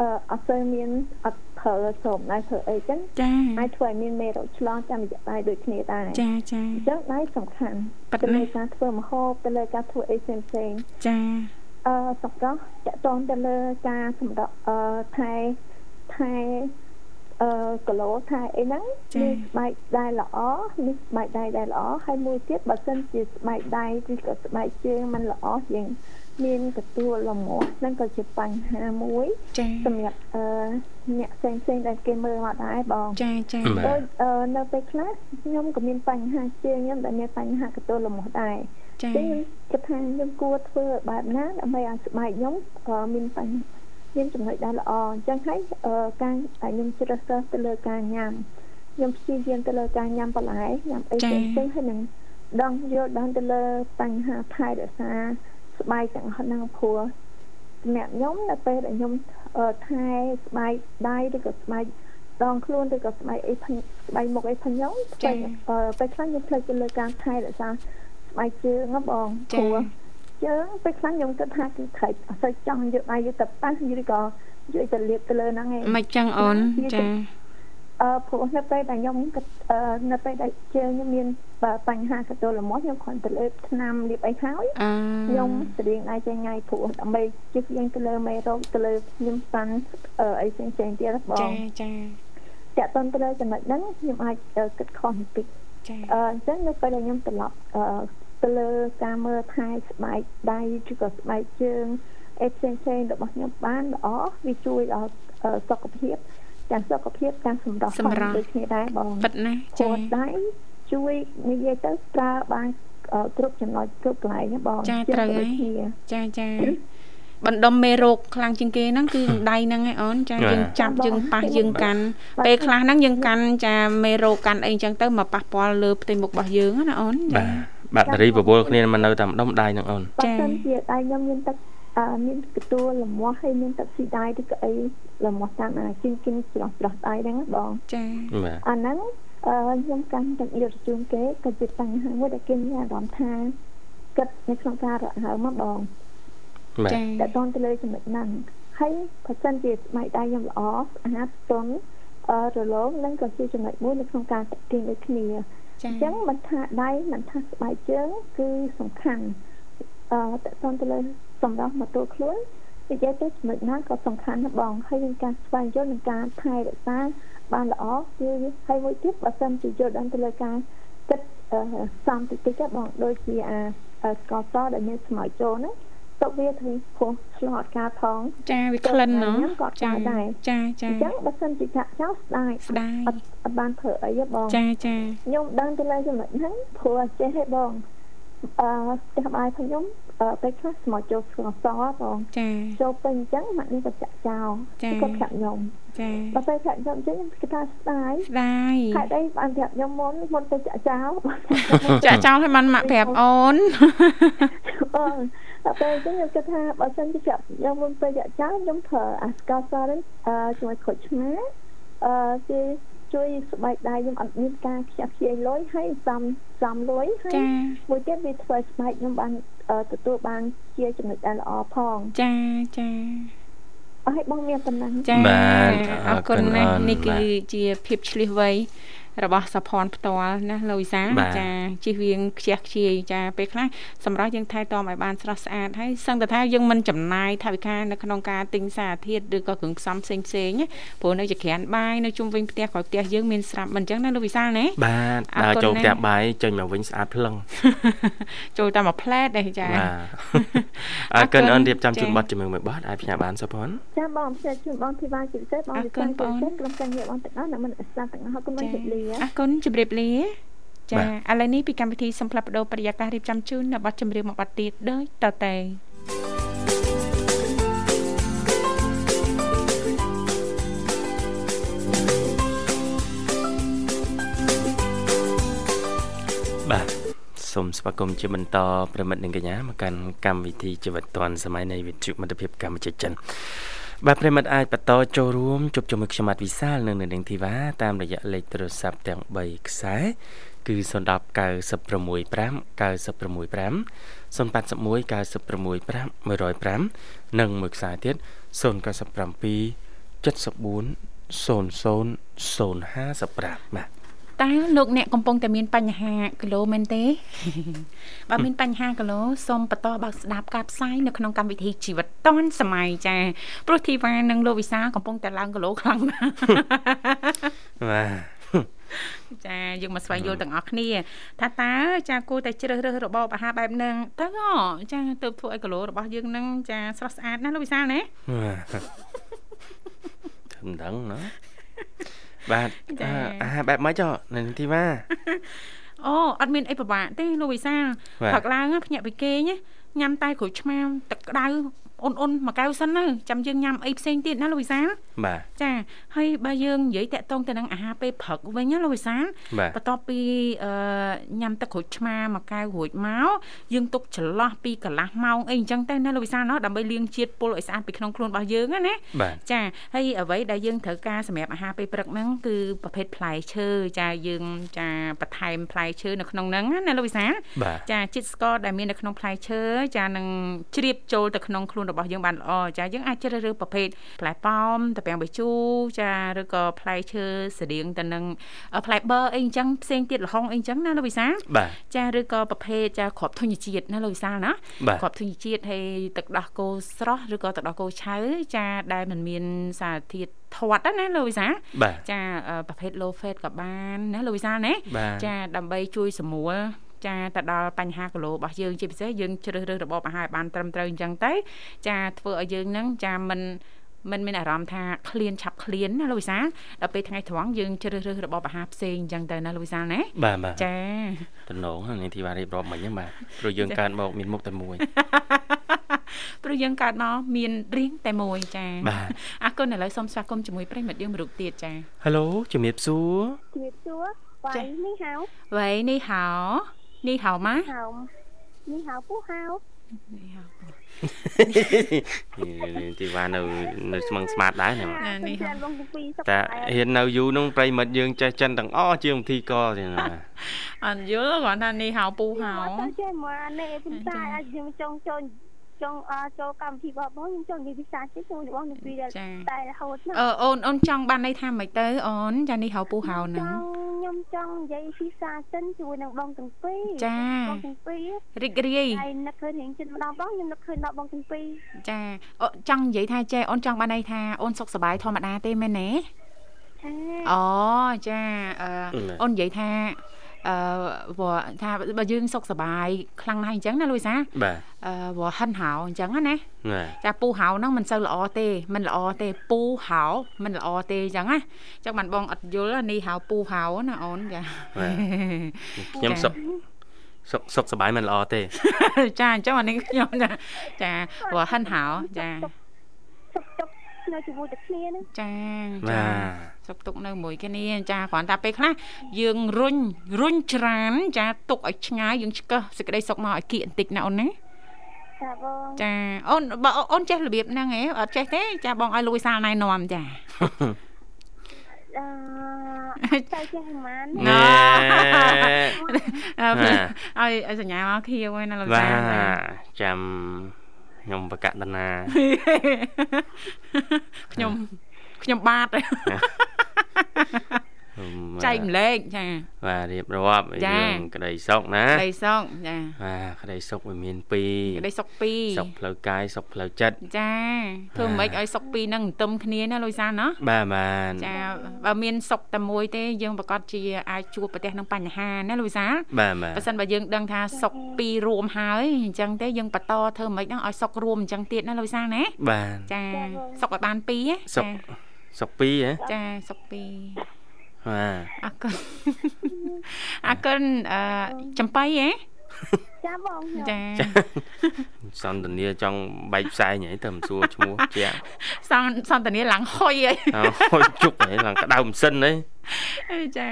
អឺអត់សូវមានអត់ប្រើសូមដៃធ្វើអីចឹងចាអាចធ្វើឲ្យមានមេរោគឆ្លងតាមរយៈដៃដូចគ្នាដែរចាចាអញ្ចឹងដៃសំខាន់ទៅលើការធ្វើម្ហូបទៅលើការធ្វើអីផ្សេងផ្សេងចាអឺសម្រាប់តកតងទៅលើការសម្រាប់អឺថែថែ អឺគីឡូថាអីហ្នឹងមានស្បែកដៃល្អមានស្បែកដៃដែលល្អហើយមួយទៀតបើសិនជាស្បែកដៃឬក៏ស្បែកជើងมันល្អជាងមានកទួលលំមាស់ហ្នឹងក៏ជាបញ្ហាមួយសម្រាប់អឺអ្នកផ្សេងផ្សេងដែលគេមើលមកដែរបងចាចាដូចនៅពេលខ្លះខ្ញុំក៏មានបញ្ហាជើងខ្ញុំដែលមានបញ្ហាកទួលលំមាស់ដែរចាខ្ញុំគិតថាខ្ញុំគួរធ្វើបែបណាដើម្បីឲ្យស្បែកខ្ញុំមានបញ្ហា មានចំណុចដែលល្អអញ្ចឹងហើយការខ្ញុំជ្រើសរើសទៅលើការញ៉ាំខ្ញុំព្យាយាមទៅលើការញ៉ាំបន្លែញ៉ាំអីផ្សេងៗហើយនឹងដឹងយល់ដឹងទៅលើបញ្ហាថែរក្សាស្បែកទាំងអស់ហ្នឹងព្រោះសម្រាប់ខ្ញុំនៅពេលដែលខ្ញុំថែស្បែកដៃឬក៏ស្បែកដងខ្លួនឬក៏ស្បែកអីស្បែកមុខអីផងខ្ញុំពេលខ្លះខ្ញុំភ្លេចទៅលើការថែរក្សាស្បែកជើងហ៎បងព្រោះ ជើងពេលខ្លះខ្ញុំគិតថាគឺខិចអត់សូវចង់យកដៃយកទៅប៉ះឬក៏យកទៅលាបទៅលើហ្នឹងឯងមិនចឹងអូនចាអឺព្រោះនៅពេលដែលខ្ញុំនៅពេលដែលជើងខ្ញុំមានបញ្ហាកតុលលមាស់ខ្ញុំគ្រាន់តែលើបថ្នាំលាបអីហើយខ្ញុំស្រៀងដៃចេញថ្ងៃព្រោះដើម្បីជិះយើងទៅលើមេរោគទៅលើខ្ញុំស្ាន់អីផ្សេងផ្សេងទៀតបងចាចាតាក់ទន់ទៅលើចំណុចហ្នឹងខ្ញុំអាចគិតខុសបន្តិចចាអឺអញ្ចឹងនៅពេលដែលខ្ញុំត្រឡប់ ទៅលើការមើលថែស្បែកដៃឬក៏ស្បែកជើងអេផ្សេងផ្សេងរបស់ខ្ញុំបានល្អវាជួយដល់សុខភាពទាំងសុខភាពទាំងសម្រស់សម្រាប់ដូចគ្នាដែរបងពិតណាចាដៃជួយនិយាយទៅប្រើបានគ្រប់ចំណុចគ្រប់កន្លែងបងចាត្រូវហើយចាចា បណ្ដុំមេរោគខ្លាំងជាងគេហ្នឹងគឺដៃហ្នឹងឯងអូនចាយើងចាប់យើងប៉ះយើងកាន់ពេលខ្លះហ្នឹងយើងកាន់ចាមេរោគកាន់អីចឹងទៅមកប៉ះពាល់លើផ្ទៃមុខរបស់យើងណាអូនចាបាក់តេរីបវលគ្នាមិននៅតែម្ដុំដៃហ្នឹងអូនចាបើសិនជាដៃខ្ញុំមានទឹកមានកទួលលមាស់ហើយមានទឹកស៊ីដៃឬក៏អីលមាស់តាមអាជិះគិនច្រោះច្រោះដៃហ្នឹងបងចាអាហ្នឹងខ្ញុំកាន់ទឹកយកជូនគេក៏ជាបញ្ហាមួយដែលគេមានអារម្មណ៍ថាគិតនៅក្នុងការរកហើមមកបង ចាតើតន់ទៅលើចំណុចហ្នឹងហើយបើសិនជាស្បែកដៃខ្ញុំល្អស្អាតទន់អឺរលោងនឹងក៏ជាចំណុចមួយនៅក្នុងការតាក់ទាញដូចគ្នាអញ្ចឹងមិនថាដៃមិនថាស្បែកជើងគឺសំខាន់អឺតើតទៅលើសម្រាប់មកទូខ្លួននិយាយទៅចំណុចណាក៏សំខាន់ណាស់បងហើយនឹងការស្វែងយល់នឹងការថែរក្សាបានល្អគឺហើយមួយទៀតបើសិនជាយល់ដល់ទៅលើការគិតសំតិចតិចបងដូចជាអាស្ករសដែលមានស្មៅចូលហ្នឹង ទុកវាធ្វើព្រោះឆ្លោះអត់ការផងចាវាក្លិនណោះចាដែរចាចាអញ្ចឹងបើសិនជាចាក់ចោលស្ដាយស្ដាយអត់អត់បានធ្វើអីទេបងចាចាខ្ញុំដឹងទៅលើចំណុចហ្នឹងព្រោះចេះទេបងអឺផ្ទះបាយផងខ្ញុំពេលខ្លះស្មោះចូលស្ករសបងចាចូលពេញអញ្ចឹងម៉ាក់នេះក៏ចាក់ចោលគាត់ប្រាប់ខ្ញុំចាបើពេលប្រាប់ខ្ញុំអញ្ចឹងខ្ញុំគិតថាស្ដាយស្ដាយហេតុអីបានប្រាប់ខ្ញុំមុនមុនទៅចាក់ចោលចាក់ចោលឲ្យបានម៉ាក់ប្រាប់អូនបង តែពេលអញ្ចឹងខ្ញុំគិតថាបើសិនជាខ្ញុំមុនទៅចាក់ចោលខ្ញុំប្រើអាស្ករសនេះអឺជួយខូចឆ្មាអឺគេជួយស្បែកដៃខ្ញុំអត់មានការខ្ជះខ្ជាយលុយហើយសំសំលុយហើយមួយទៀតវាធ្វើស្បែកខ្ញុំបានទទួលបានជាចំណុចដែលល្អផងចាចាអអរឲ្យបងមានប៉ុណ្ណឹងចាបាទអរគុណណាស់នេះគឺជាភាពឆ្លៀសវៃ របស់សភ័នផ្ទាល់ណាលោកវិសាចាជិះវៀងខ្ជះខ្ជាយចាពេលខ្លះសម្រាប់យើងថែទាំឲ្យបានស្រស់ស្អាតហើយសឹងតែថាយើងមិនចំណាយថវិកានៅក្នុងការទិញសារធាតុឬក៏គ្រឿងផ្សំផ្សេងផ្សេងព្រោះនៅជាក្រានបាយនៅជុំវិញផ្ទះក្រោយផ្ទះយើងមានស្រាប់មិនអញ្ចឹងណាលោកវិសាលណាបាទដល់ចូលផ្ទះបាយចេញមកវិញស្អាតភ្លឹងចូលតែមួយផ្លែតទេចាបាទអើកិនអនរៀបចំជូនប័ណ្ណជាមួយមួយប័ណ្ណអាចផ្ញើបានសុផនចាបងផ្សាយជូនបងធីវ៉ាជាពិសេសបងវិសាលជាពិសេសក្រុមការងារបងទាំងអស់អ្នកមិនស្ដាប់ទាំងអស់អរគុណបងជម្រាបអរគុណជម្រាបលាចាឥឡូវនេះពីកម្មវិធីសំផ្លាប់បដោប្រយាកររៀបចំជូននៅប័ណ្ណចម្រៀងមួយប័ណ្ណទៀតដូចតទៅបាទសូមស្វាគមន៍ជាបន្តប្រិមិត្តនិងកញ្ញាមកកាន់កម្មវិធីជីវិតឌွန်សម័យនៃវិទ្យុមិត្តភាពកម្ពុជាចិន បាទប្រិមិត្តអាចបន្តចូលរួមជប់ជាមួយខ្ញុំបាទវិសាលនៅនៅនឹងធីវ៉ាតាមរយៈលេខទូរស័ព្ទទាំង3ខ្សែគឺ010 965 965 081 965 105និងមួយខ្សែទៀត097 74 00 055បាទ តើលោកអ្នកកំពុងតែមានបញ្ហាគីឡូមែនទេបើមានបញ្ហាគីឡូសូមបន្តបើកស្ដាប់ការផ្សាយនៅក្នុងកម្មវិធីជីវិតឌွန်សម័យចាព្រោះធីវ៉ានិងលោកវិសាកំពុងតែឡើងគីឡូខ្លាំងណាស់បាទចាយើងមកស្វែងយល់ទាំងអស់គ្នា ថាតើចាគួរតែជ្រើសរើសរបបអាហារបែបហ្នឹងតើចាទៅធ្វើឲ្យគីឡូរបស់យើងហ្នឹងចាស្រស់ស្អាតណាលោកវិសាលណាមិនដឹងណា បាទអាហារបែបម៉េចនៅទីម៉ាអូអត់មានអីពិបាកទេលោកវិសាលផឹកឡើងភ្ញាក់ពីគេញញ៉ាំតែក្រូចឆ្មាទឹកក្តៅ អូនអូនមួយកៅសិនទៅចាំយើងញ៉ាំអីផ្សេងទៀតណាលោកវិសាលបាទចាហើយបើយើងនិយាយតាក់ទងទៅនឹងអាហារពេលព្រឹកវិញណាលោកវិសាលបន្ទាប់ពីអឺញ៉ាំទឹកក្រូចឆ្មាមួយកៅរួចមកយើងទុកចន្លោះពីកន្លះម៉ោងអីអញ្ចឹងទៅណាលោកវិសាលណោះដើម្បីលាងជាតិពុលឲ្យស្អាតពីក្នុងខ្លួនរបស់យើងណាចាហើយអ្វីដែលយើងត្រូវការសម្រាប់អាហារពេលព្រឹកហ្នឹងគឺប្រភេទផ្លែឈើចាយើងចាបន្ថែមផ្លែឈើនៅក្នុងហ្នឹងណាលោកវិសាលចាជាតិស្ករដែលមាននៅក្នុងផ្លែឈើចានឹងជ្រាបចូលទៅក្នុងខ្លួនរបស់យើងបានល្អចាយើងអាចជ្រើសរើសប្រភេទផ្លែប៉ោមតាពាំងបាយជូរចាឬក៏ផ្លែឈើស្តៀងទៅនឹងផ្លែបឺអីអញ្ចឹងផ្សេងទៀតលហុងអីអញ្ចឹងណាលោកវិសាចាឬក៏ប្រភេទចាគ្រាប់ធញ្ញជាតិណាលោកវិសាណាគ្រាប់ធញ្ញជាតិហើយទឹកដោះគោស្រស់ឬក៏ទឹកដោះគោឆៅចាដែលมันមានសារធាតុធាត់ណាលោកវិសាចាប្រភេទ low fat ក៏បានណាលោកវិសាណាចាដើម្បីជួយសម្រួល ចាទៅដល់បញ្ហាគីឡូរបស់យើងជាពិសេសយើងជ្រើសរើសរបបអាហារបានត្រឹមត្រូវអញ្ចឹងទៅចាធ្វើឲ្យយើងនឹងចាមិនមិនមានអារម្មណ៍ថាឃ្លានឆាប់ឃ្លានណាលោកវិសាដល់ពេលថ្ងៃត្រង់យើងជ្រើសរើសរបបអាហារផ្សេងអញ្ចឹងទៅណាលោកវិសាណាបាទបាទចាតំណងនេះទីបាទរៀបរាប់មិញហ្នឹងបាទព្រោះយើងកើតមកមានមុខតែមួយព្រោះយើងកើតមកមានរៀងតែមួយចាអរគុណឥឡូវសូមស្វាគមន៍ជាមួយប្រិមិត្តយើងមរុកទៀតចា Halo ជំរាបសួរជំរាបសួរវ៉ៃនេះហៅវ៉ៃនេះហៅ នេះហៅម៉ាហៅនេះហៅពូហៅនេះហៅទីវ៉ានៅនៅស្មឹងស្មាតដែរណានេះតែហ៊ាននៅយូរនោះប្រិមិត្តយើងចេះចិនទាំងអស់ជាងធីកទេណាអត់យល់គាត់ថានេះហៅពូហៅចេះមកនេះពីតែអាចយើងចង់ចូល ចង់ចូលកម្មវិធីរបស់បងខ្ញុំចង់និយាយភាសាជាតិជួយរបស់នឹងពីតែរហូតណាអឺអូនអូនចង់បានន័យថាម៉េចទៅអូនចានេះហៅពូហៅហ្នឹងខ្ញុំចង់និយាយភាសាចិនជួយនឹងបងទាំងពីរចាបងទាំងពីររីករាយហើយនឹកឃើញរៀងចិនម្ដងបងខ្ញុំនឹកឃើញដល់បងទាំងពីរចាអូចង់និយាយថាចេះអូនចង់បានន័យថាអូនសុខសប្បាយធម្មតាទេមែនទេអូចាអឺអូននិយាយថា អឺព្រោះថាបើយើងសុខសប្បាយខ្លាំងណាស់អញ្ចឹងណាលូយសាបាទអឺព្រោះហិនហៅអញ្ចឹងណាចាពូហៅហ្នឹងមិនសូវល្អទេមិនល្អទេពូហៅមិនល្អទេអញ្ចឹងណាអញ្ចឹងបានបងអត់យល់នេះហៅពូហៅណាអូនចាខ្ញុំសុខសុខសុខសប្បាយមិនល្អទេចាអញ្ចឹងអានេះខ្ញុំចាចាព្រោះហិនហៅចាសុខសុខ នៅជាមួយតែគ្នាហ្នឹងចាចាសុកទុកនៅមួយគ្នាចាគ្រាន់តែពេលខ្លះយើងរុញរុញច្រានចាទុកឲ្យឆ្ងាយយើងឆ្កឹះសេចក្តីសុខមកឲ្យគៀកបន្តិចណាអូនណាចាបងចាអូនបើអូនចេះរបៀបហ្នឹងហ៎អត់ចេះទេចាបងឲ្យលួយសាលណែនាំចាអឺទៅចេះហ្មងណែឲ្យឲ្យសញ្ញាមកខៀវហើយណាលោកចាចាំ ខ្ញុំបកដណាខ្ញុំខ្ញុំបាទ ចែកម្លែកចាបាទរៀបរាប់រឿងក្តីសុខណាក្តីសុខចាបាទក្តីសុខវាមានពីរក្តីសុខពីរសុខផ្លូវកាយសុខផ្លូវចិត្តចាធ្វើម៉េចឲ្យសុខពីរហ្នឹងទន្ទឹមគ្នាណាលុយសានណាបាទបាទចាបើមានសុខតែមួយទេយើងប្រកាសជាអាចជួបប្រទះនឹងបញ្ហាណាលុយសាបាទបាទបើសិនបើយើងដឹងថាសុខពីររួមហើយអញ្ចឹងទេយើងបន្តធ្វើម៉េចហ្នឹងឲ្យសុខរួមអញ្ចឹងទៀតណាលុយសាណាបាទចាសុខឲ្យបានពីរសុខសុខពីរហ៎ចាសុខពីរ បាទអរគុណអរគុណអឺចំបៃហ៎ចាបងចាសន្តានាចង់បែកផ្សែងហីទៅមិនសួរឈ្មោះជាសន្សន្តានាឡើងហុយហីហុយជុកហីឡើងក្តៅម៉ាស៊ីនហីចា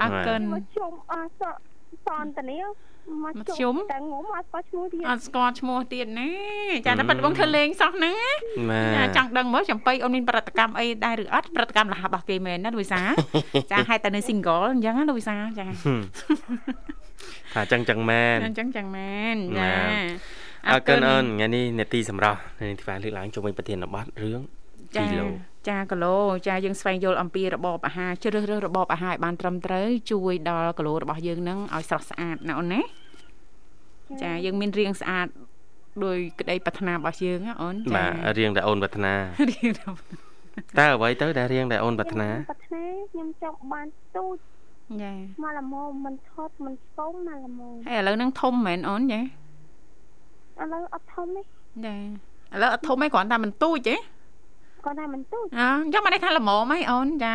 អរគុណជុំអស់សន្តានា មកជុំតែងំអត់ស្គាល់ឈ្មោះទៀតអត់ស្គាល់ឈ្មោះទៀតណាចាតែប៉ាត់បងធ្វើលេងសោះហ្នឹងចាចង់ដឹងមើលចំបៃអូនមានប្រតិកម្មអីដែរឬអត់ប្រតិកម្មរហ័សរបស់គេមែនណាលូវីសាចាហេតុតែនៅ single អញ្ចឹងណាលូវីសាចាថាចឹងចឹងមែនអញ្ចឹងចឹងមែនចាអរគុណអូនថ្ងៃនេះនេតិសម្រាប់នេតិលើកឡើងជុំវិញប្រធានបទរឿងគីឡូ ចាគីឡូចាយើងស្វែងយល់អំពីរបបអាហារជ្រើសរើសរបបអាហារឲ្យបានត្រឹមត្រូវជួយដល់គីឡូរបស់យើងនឹងឲ្យស្រស់ស្អាតណាអូនណាចាយើងមានរាងស្អាតដោយក្តីប្រាថ្នារបស់យើងណាអូនចាបាទរៀងដែលអូនប្រាថ្នារៀងតើអ្វីទៅដែលរៀងដែលអូនប្រាថ្នាប្រាថ្នាខ្ញុំចង់បានទូចចាមកល្មមមិនថត់មិនស្គមមកល្មមហើយឥឡូវហ្នឹងធំមែនអូនចាឥឡូវអត់ធំទេចាឥឡូវអត់ធំទេគ្រាន់តែមិនទូចទេ គាត់ថាមិនទូចអញ្ចឹងមកនេះថាល្មមហីអូនចា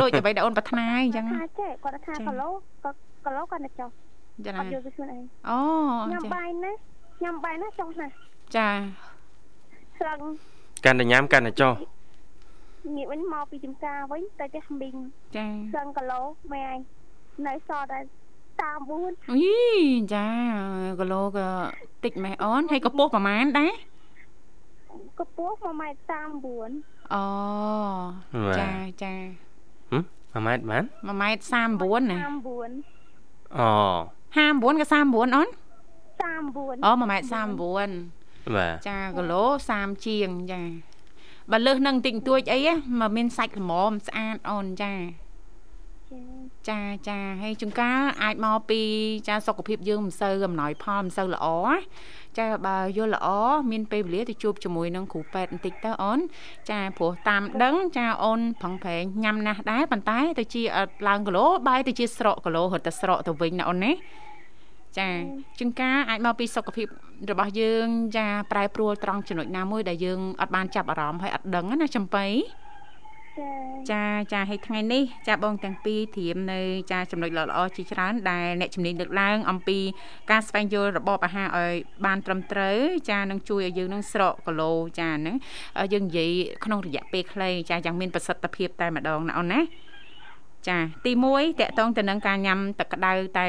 ដូចអ្វីដែលអូនប្រាថ្នាអញ្ចឹងថាចេះគាត់ថាគីឡូគាត់គីឡូគាត់តែចុះចាអត់យកទៅខ្លួនឯងអូញ៉ាំបាយណាញ៉ាំបាយណាចុះណាចាស្រឹងកាន់តែញ៉ាំកាន់តែចុះងាកវិញមកពីចំការវិញទៅផ្ទះមីងចាស្រឹងគីឡូម៉ែឯងនៅសល់តែ34អីចាគីឡូក៏តិចម៉ែអូនហើយកម្ពស់ប្រហែលដែរ កម្ពស់1ម៉ែត្រ39អូចាចាហឹ1ម៉ែត្របាន1ម៉ែត្រ39ណា39អូ59ក៏39អូន39អូ1ម៉ែត្រ39បាទចាគីឡូ30ជាងចាបើលើសនឹងតិចតួចអីមកមានសាច់ល្មមស្អាតអូនចា ចាចាហើយជួនកាលអាចមកពី ចាសុខភាពយើងមិនសូវអំណោយផលមិនសូវល្អចាបើយល់ល្អមានពេលវេលាទៅជួបជាមួយនឹងគ្រូពេទ្យបន្តិចទៅអូនចាព្រោះតាមដឹងចាអូនប្រឹងប្រែងញ៉ាំណាស់ដែរប៉ុន្តែទៅជាអត់ឡើងគីឡូបែរទៅជាស្រកគីឡូរត់តែស្រកទៅវិញណាអូនណាចាជាងការអាចមកពីសុខភាពរបស់យើងចាប្រែប្រួលត្រង់ចំណុចណាមួយដែលយើងអត់បានចាប់អារម្មណ៍ហើយអត់ដឹងណាចំបៃ ចាចាហើយថ្ងៃនេះចាបងទាំងពីរធៀមនៅចាចំណុចល្អល្អជាច្រើនដែលអ្នកជំនាញលើកឡើងអំពីការស្វែងយល់របបអាហារឲ្យបានត្រឹមត្រូវចានឹងជួយឲ្យយើងនឹងស្រកគីឡូចាហ្នឹងយើងនិយាយក្នុងរយៈពេលខ្លីចាយ៉ាងមានប្រសិទ្ធភាពតែម្ដងណាអូនណា ចាទី1តកតងទៅនឹងការញ៉ាំទឹកក្តៅតែ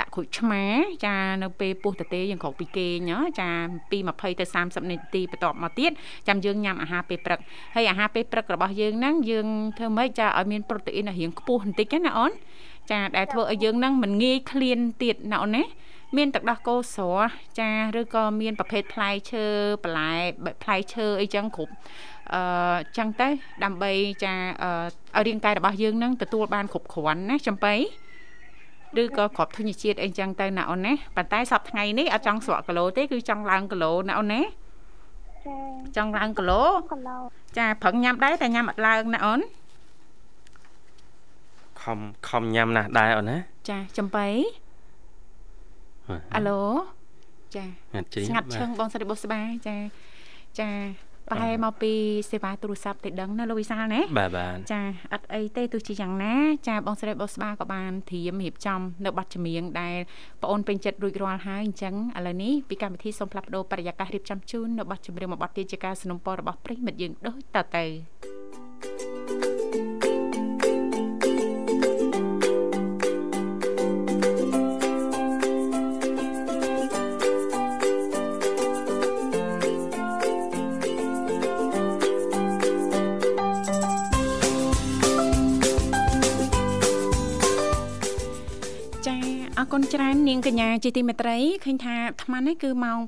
ដាក់ក្រូចឆ្មា ចានៅពេលពោះតទេយើងក្រោកពីគេងចាពី20ទៅ30នាទីបន្ទាប់មកទៀតចាំយើងញ៉ាំអាហារពេលព្រឹកហើយអាហារពេលព្រឹករបស់យើងហ្នឹងយើងធ្វើម៉េចចាឲ្យមានប្រូតេអ៊ីនរៀងខ្ពស់បន្តិចណាអូនចាដែលធ្វើឲ្យយើងហ្នឹងមិនងាយឃ្លានទៀតណាអូនណាមានទឹកដោះគោស្រស់ចាឬក៏មានប្រភេទផ្លែឈើបន្លែផ្លែឈើអីចឹងគ្រប់ អឺចឹងទៅដើម្បីចាឲ្យរាងកាយរបស់យើងនឹងទទួលបានគ្រប់គ្រាន់ណាចំបៃឬក៏ក្របធញ្ញជាតិអីចឹងទៅណាអូនណាប៉ុន្តែសប្តាហ៍ថ្ងៃនេះអត់ចង់ស្រក់គីឡូទេគឺចង់ឡើងគីឡូណាអូនណាចង់ឡើងគីឡូចាប្រឹងញ៉ាំដែរតែញ៉ាំអត់ឡើងណាអូនខំខំញ៉ាំណាស់ដែរអូនណាចាចំបៃអាឡូចាស្ងាត់ឈឹងបងស្រីបុស្បាចាចា ប្រហែលមកពីសេវាទូរស័ព្ទទេដឹងណាលោកវិសាលណាបាទបាទចាអត់អីទេទោះជាយ៉ាងណាចាបងស្រីបុស្បាក៏បានធៀមរៀបចំនៅប័ណ្ណចម្រៀងដែលបងអូនពេញចិត្តរួចរាល់ហើយអញ្ចឹងឥឡូវនេះពីកម្មវិធីសូមផ្លាស់ប្ដូរបរិយាកាសរៀបចំជូននៅប័ណ្ណចម្រៀងមួយប័ណ្ណទៀតជាការสนับสนุนរបស់ប្រិមិត្តយើងដូចតទៅ ននាងកញ្ញាជាទីមេត្រីឃើញថាអាត្មានេះគឺម៉ោង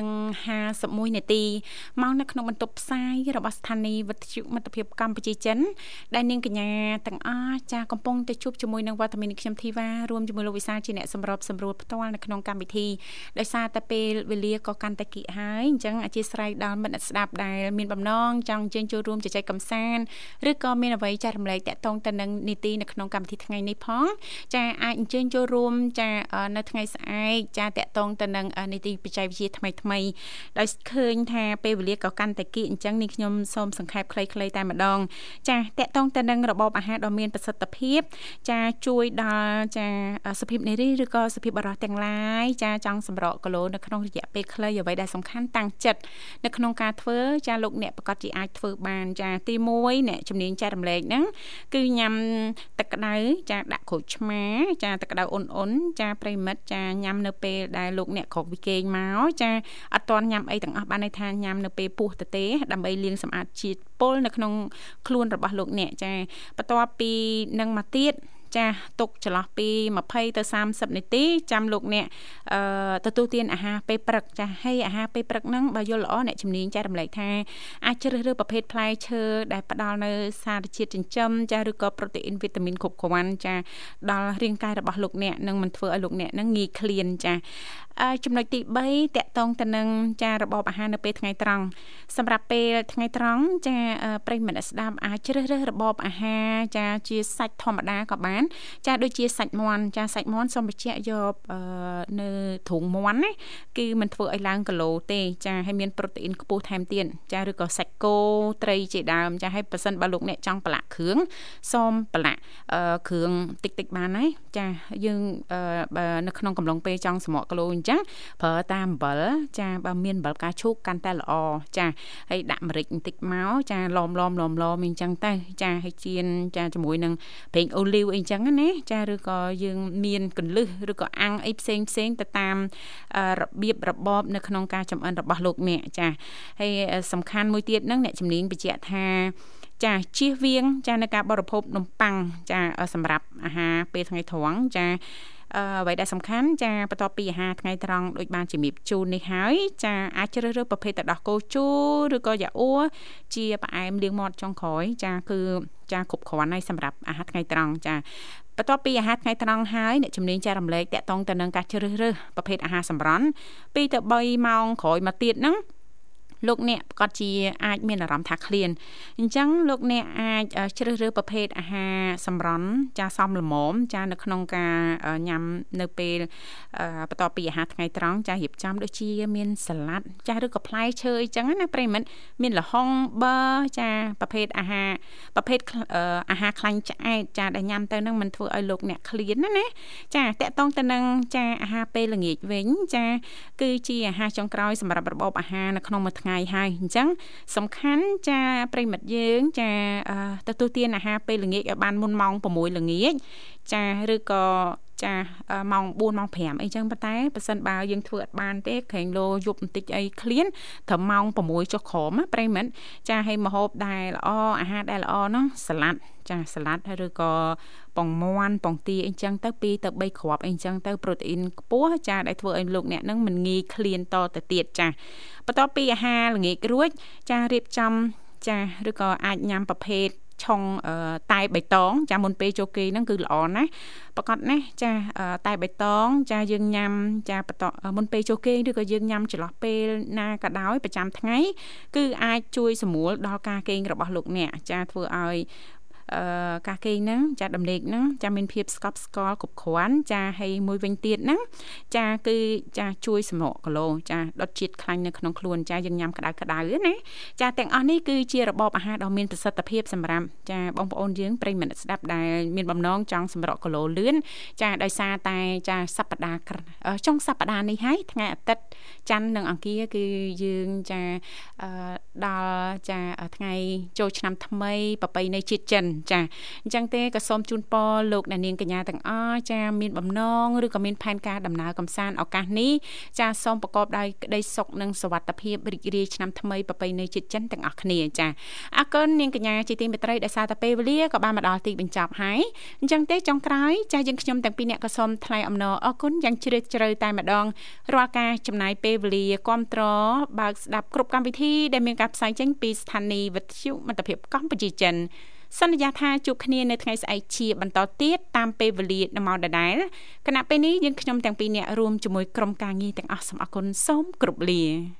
8:51នាទីម៉ោងនៅក្នុងបន្ទប់ផ្សាយរបស់ស្ថានីយ៍វិទ្យុមិត្តភាពកម្ពុជាចិន ដែលនាងកញ្ញាទាំងអស់ចាកំពុងទៅជួបជាមួយនឹងវត្តមានខ្ញុំធីវ៉ារួមជាមួយលោកវិសាលជាអ្នកសម្របសម្រួលផ្ទាល់នៅក្នុងកម្មវិធីដោយសារតែពេលវេលាក៏កាន់តែគៀកហើយអញ្ចឹងអធិស្ឋានដល់មិត្តស្ដាប់ដែលមានបំណងចង់ជើញចូលរួមជជែកកម្សាន្តឬក៏មានអ្វីចែករំលែកតាក់ទងទៅនឹងនីតិនៅក្នុងកម្មវិធីថ្ងៃនេះផងចាអាចអញ្ជើញចូលរួមចានៅថ្ងៃស្អែកចាតកតងទៅនឹងនីតិបច្ចេកវិទ្យាថ្មីថ្មីដោយឃើញថាពេលវេលាក៏កាន់តែគៀកអញ្ចឹងនេះខ្ញុំសូមសង្ខេបខ្លីៗតែម្ដង ចាតកតងទៅនឹងរបបអាហារដ៏មានប្រសិទ្ធភាព ចាជួយដល់ចាសុភាពនារីឬក៏សុភាពបរិសុទ្ធទាំងឡាយចាចង់សម្រកគីឡូនៅក្នុងរយៈពេលខ្លីអ្វីដែលសំខាន់តាំងចិត្តនៅក្នុងការធ្វើចាលោកអ្នកប្រកាសជាអាចធ្វើបានចាទី1អ្នកជំនាញចែករំលែកហ្នឹងគឺញ៉ាំទឹកក្តៅចាដាក់ក្រូចឆ្មា ចាទឹកក្តៅអ៊ុនអ៊ុនចាប្រិមិត្តចាញ៉ាំនៅពេលដែលលោកអ្នកក្រោកវិគេងមកចាអត់តន់ញ៉ាំអីទាំងអស់បានន័យថាញ៉ាំនៅពេលពោះទៅទេដើម្បីលាងសម្អាតជាតិពុលនៅក្នុងខ្លួនរបស់លោកអ្នកចាបន្ទាប់ពីនឹងមកទៀត ចាស់ទុកចន្លោះពី20ទៅ30នាទីចាំលោកអ្នកអឺទទួលទានអាហារពេលព្រឹកចាស់ហើយអាហារពេលព្រឹកហ្នឹងបើយល់ល្អអ្នកជំនាញចែករំលែកថាអាចជ្រើសរើសប្រភេទផ្លែឈើដែលផ្ដល់នៅសារជាតិចិញ្ចឹមចាស់ឬក៏ប្រូតេអ៊ីនវីតាមីនគ្រប់គ្រាន់ចាស់ដល់រាងកាយរបស់លោកអ្នកនឹងមិនធ្វើឲ្យលោកអ្នកនឹងងាយឃ្លានចាស់ចំណុចទី3តកតងទៅនឹងចារបបអាហារនៅពេលថ្ងៃត្រង់សម្រាប់ពេលថ្ងៃត្រង់ចាប្រិយមិត្តស្ដាប់អាចជ្រើសរើសរបបអាហារចាជាសាច់ធម្មតាក៏បានចាដូចជាសាច់មាន់ចាសាច់មាន់សូមបញ្ជាក់យកនៅទ្រូងមាន់ណាគឺមិនធ្វើឲ្យឡើងគីឡូទេចាហើយមានប្រូតេអ៊ីនខ្ពស់ថែមទៀតចាឬក៏សាច់គោត្រីជាដើមចាហើយប៉ះសិនបើលោកអ្នកចង់ប្រឡាក់គ្រឿងសូមប្រឡាក់គ្រឿងតិចតិចបានហើយចាយើងបើនៅក្នុងកំឡុងពេលចង់សម្រក់គីឡូអញ្ចឹងចឹងប្រើតាមអំបិលចាបើមានអំបិលផ្កាឈូកកាន់តែល្អចាហើយដាក់ម្រេចបន្តិចមកចាឡំឡំឡំឡំអញ្ចឹងទៅចាហើយចៀនចាជាមួយនឹងប្រេងអូលីវអីចឹងណាចាឬក៏យើងមានកន្លឹះឬក៏អាំងអីផ្សេងផ្សេងទៅតាមរបៀបរបបនៅក្នុងការចំអិនរបស់លោកអ្នកចាហើយសំខាន់មួយទៀតហ្នឹងអ្នកជំនាញបញ្ជាក់ថាចាជៀសវាង ចានៅការបរិភោគនំប៉័ងចាសម្រាប់អាហារពេលថ្ងៃត្រង់ចា អ្វីដែលសំខាន់ចាបន្ទាប់ពីអាហារថ្ងៃត្រង់ដូចបានជំរាបជូននេះហើយចាអាចជ្រើសរើសប្រភេទទឹកដោះគោជូរឬក៏យ៉ាអ៊ូជាផ្អែមលាងមាត់ចុងក្រោយចាគឺចាគ្រប់គ្រាន់ហើយសម្រាប់អាហារថ្ងៃត្រង់ចាបន្ទាប់ពីអាហារថ្ងៃត្រង់ហើយអ្នកជំនាញចែករំលែកតកតងទៅនឹងការជ្រើសរើសប្រភេទអាហារសម្រន់2ទៅ3ម៉ោងក្រោយមកទៀតហ្នឹង លោកអ្នកប្រកាសជាអាចមានអារម្មណ៍ថាឃ្លានអញ្ចឹងលោកអ្នកអាចជ្រើសរើសប្រភេទអាហារសម្រន់ចាសមល្មមចានៅក្នុងការញ៉ាំនៅពេលបន្ទាប់ពីអាហារថ្ងៃត្រង់ចារៀបចំដូចជាមានសាឡាត់ចាឬក៏ផ្លែឈើអីចឹងណាប្រិមិត្តមានលហុងប៊ឺចាប្រភេទអាហារប្រភេទអាហារខ្លាញ់ឆ្អែតចាដែលញ៉ាំទៅនឹងមិនធ្វើឲ្យលោកអ្នកឃ្លានណាណាចាតកតងទៅនឹងចាអាហារពេលល្ងាចវិញចាគឺជាអាហារចុងក្រោយសម្រាប់របបអាហារនៅក្នុងមួយថ្ងៃថ្ងៃហើយអញ្ចឹងសំខាន់ចាប្រិមិត្តយើងចាទទួលទានអាហារពេលល្ងាចឲ្យបានមុនម៉ោង6ល្ងាចចាឬក៏ ចាម៉ោង4ម៉ោង5អីចឹងប៉ុន្តែប៉ះសិនបើយើងធ្វើអត់បានទេក្រែងលោយប់បន្តិចអីឃ្លានត្រឹមម៉ោង6ចុះក្រោមណាប្រិមិត្តចាឲ្យម្ហូបដែលល្អអាហារដែលល្អនោះសាឡាត់ចាសាឡាត់ឬក៏ពងមាន់ពងទាអីចឹងទៅ2ទៅ3គ្រាប់អីចឹងទៅប្រូតេអ៊ីនខ្ពស់ចាដែលធ្វើឲ្យលោកអ្នកនឹងមិនងាយឃ្លានតទៅទៀតចាបន្ទាប់ពីអាហារល្ងាចរួចចារៀបចំចាឬក៏អាចញ៉ាំប្រភេទ ឆុងតែបៃតងចាមុនពេលចូលគេហ្នឹងគឺល្អណាស់ប្រកាសណាស់ចាតែបៃតងចាយើងញ៉ាំចាបន្តមុនពេលចូលគេឬក៏យើងញ៉ាំចន្លោះពេលណាក៏ដោយប្រចាំថ្ងៃគឺអាចជួយសម្រួលដល់ការគេងរបស់លោកអ្នកចាធ្វើឲ្យ ការគេងហ្នឹងចាដំណេកហ្នឹងចាមានភាពស្កប់ស្កល់គ្រប់គ្រាន់ចាហើយមួយវិញទៀតហ្នឹងចាគឺចាជួយសម្រកគីឡូចាដុតជាតិខ្លាញ់នៅក្នុងខ្លួនចាយើងញ៉ាំក្តៅក្តៅណាចាទាំងអស់នេះគឺជារបបអាហារដ៏មានប្រសិទ្ធភាពសម្រាប់ចាបងប្អូនយើងប្រិយមិត្តស្ដាប់ដែលមានបំណងចង់សម្រកគីឡូលឿនចាដោយសារតែចាសប្តាហ៍ចុងសប្តាហ៍នេះហើយថ្ងៃអាទិត្យច័ន្ទនិងអង្គារគឺយើងចាដល់ចាថ្ងៃចូលឆ្នាំថ្មីប្រពៃណីជាតិចិនចាអញ្ចឹងទេក៏សូមជូនពរលោកអ្នកនាងកញ្ញាទាំងអស់ចាមានបំណងឬក៏មានផែនការដំណើរកំសាន្តឱកាសនេះចាសូមប្រកបដោយក្តីសុខនិងសុវត្ថិភាពរីករាយឆ្នាំថ្មីប្រពៃណីជាតិចិនទាំងអស់គ្នាចាអរគុណនាងកញ្ញាជាទីមេត្រីដែលសារតែពេលវេលាក៏បានមកដល់ទីបញ្ចប់ហើយអញ្ចឹងទេចុងក្រោយចាយើងខ្ញុំទាំងពីរអ្នកក៏សូមថ្លែងអំណរអរគុណយ៉ាងជ្រាលជ្រៅតែម្ដងរាល់ការចំណាយពេលវេលាគ្រប់ត្របើកស្ដាប់គ្រប់កម្មវិធីដែលមានការផ្សាយចេញពីស្ថានីយ៍វិទ្យុមិត្តភាពកម្ពុជាចិន សន្យាថាជួបគ្នានៅថ្ងៃស្អែកជាបន្តទៀតតាមពេលវេលានៅម៉ោងដដែលគណៈពេលនេះយើងខ្ញុំទាំងពីរនាក់រួមជាមួយក្រុមការងារទាំងអស់សូមអរគុណសូមគោរពលា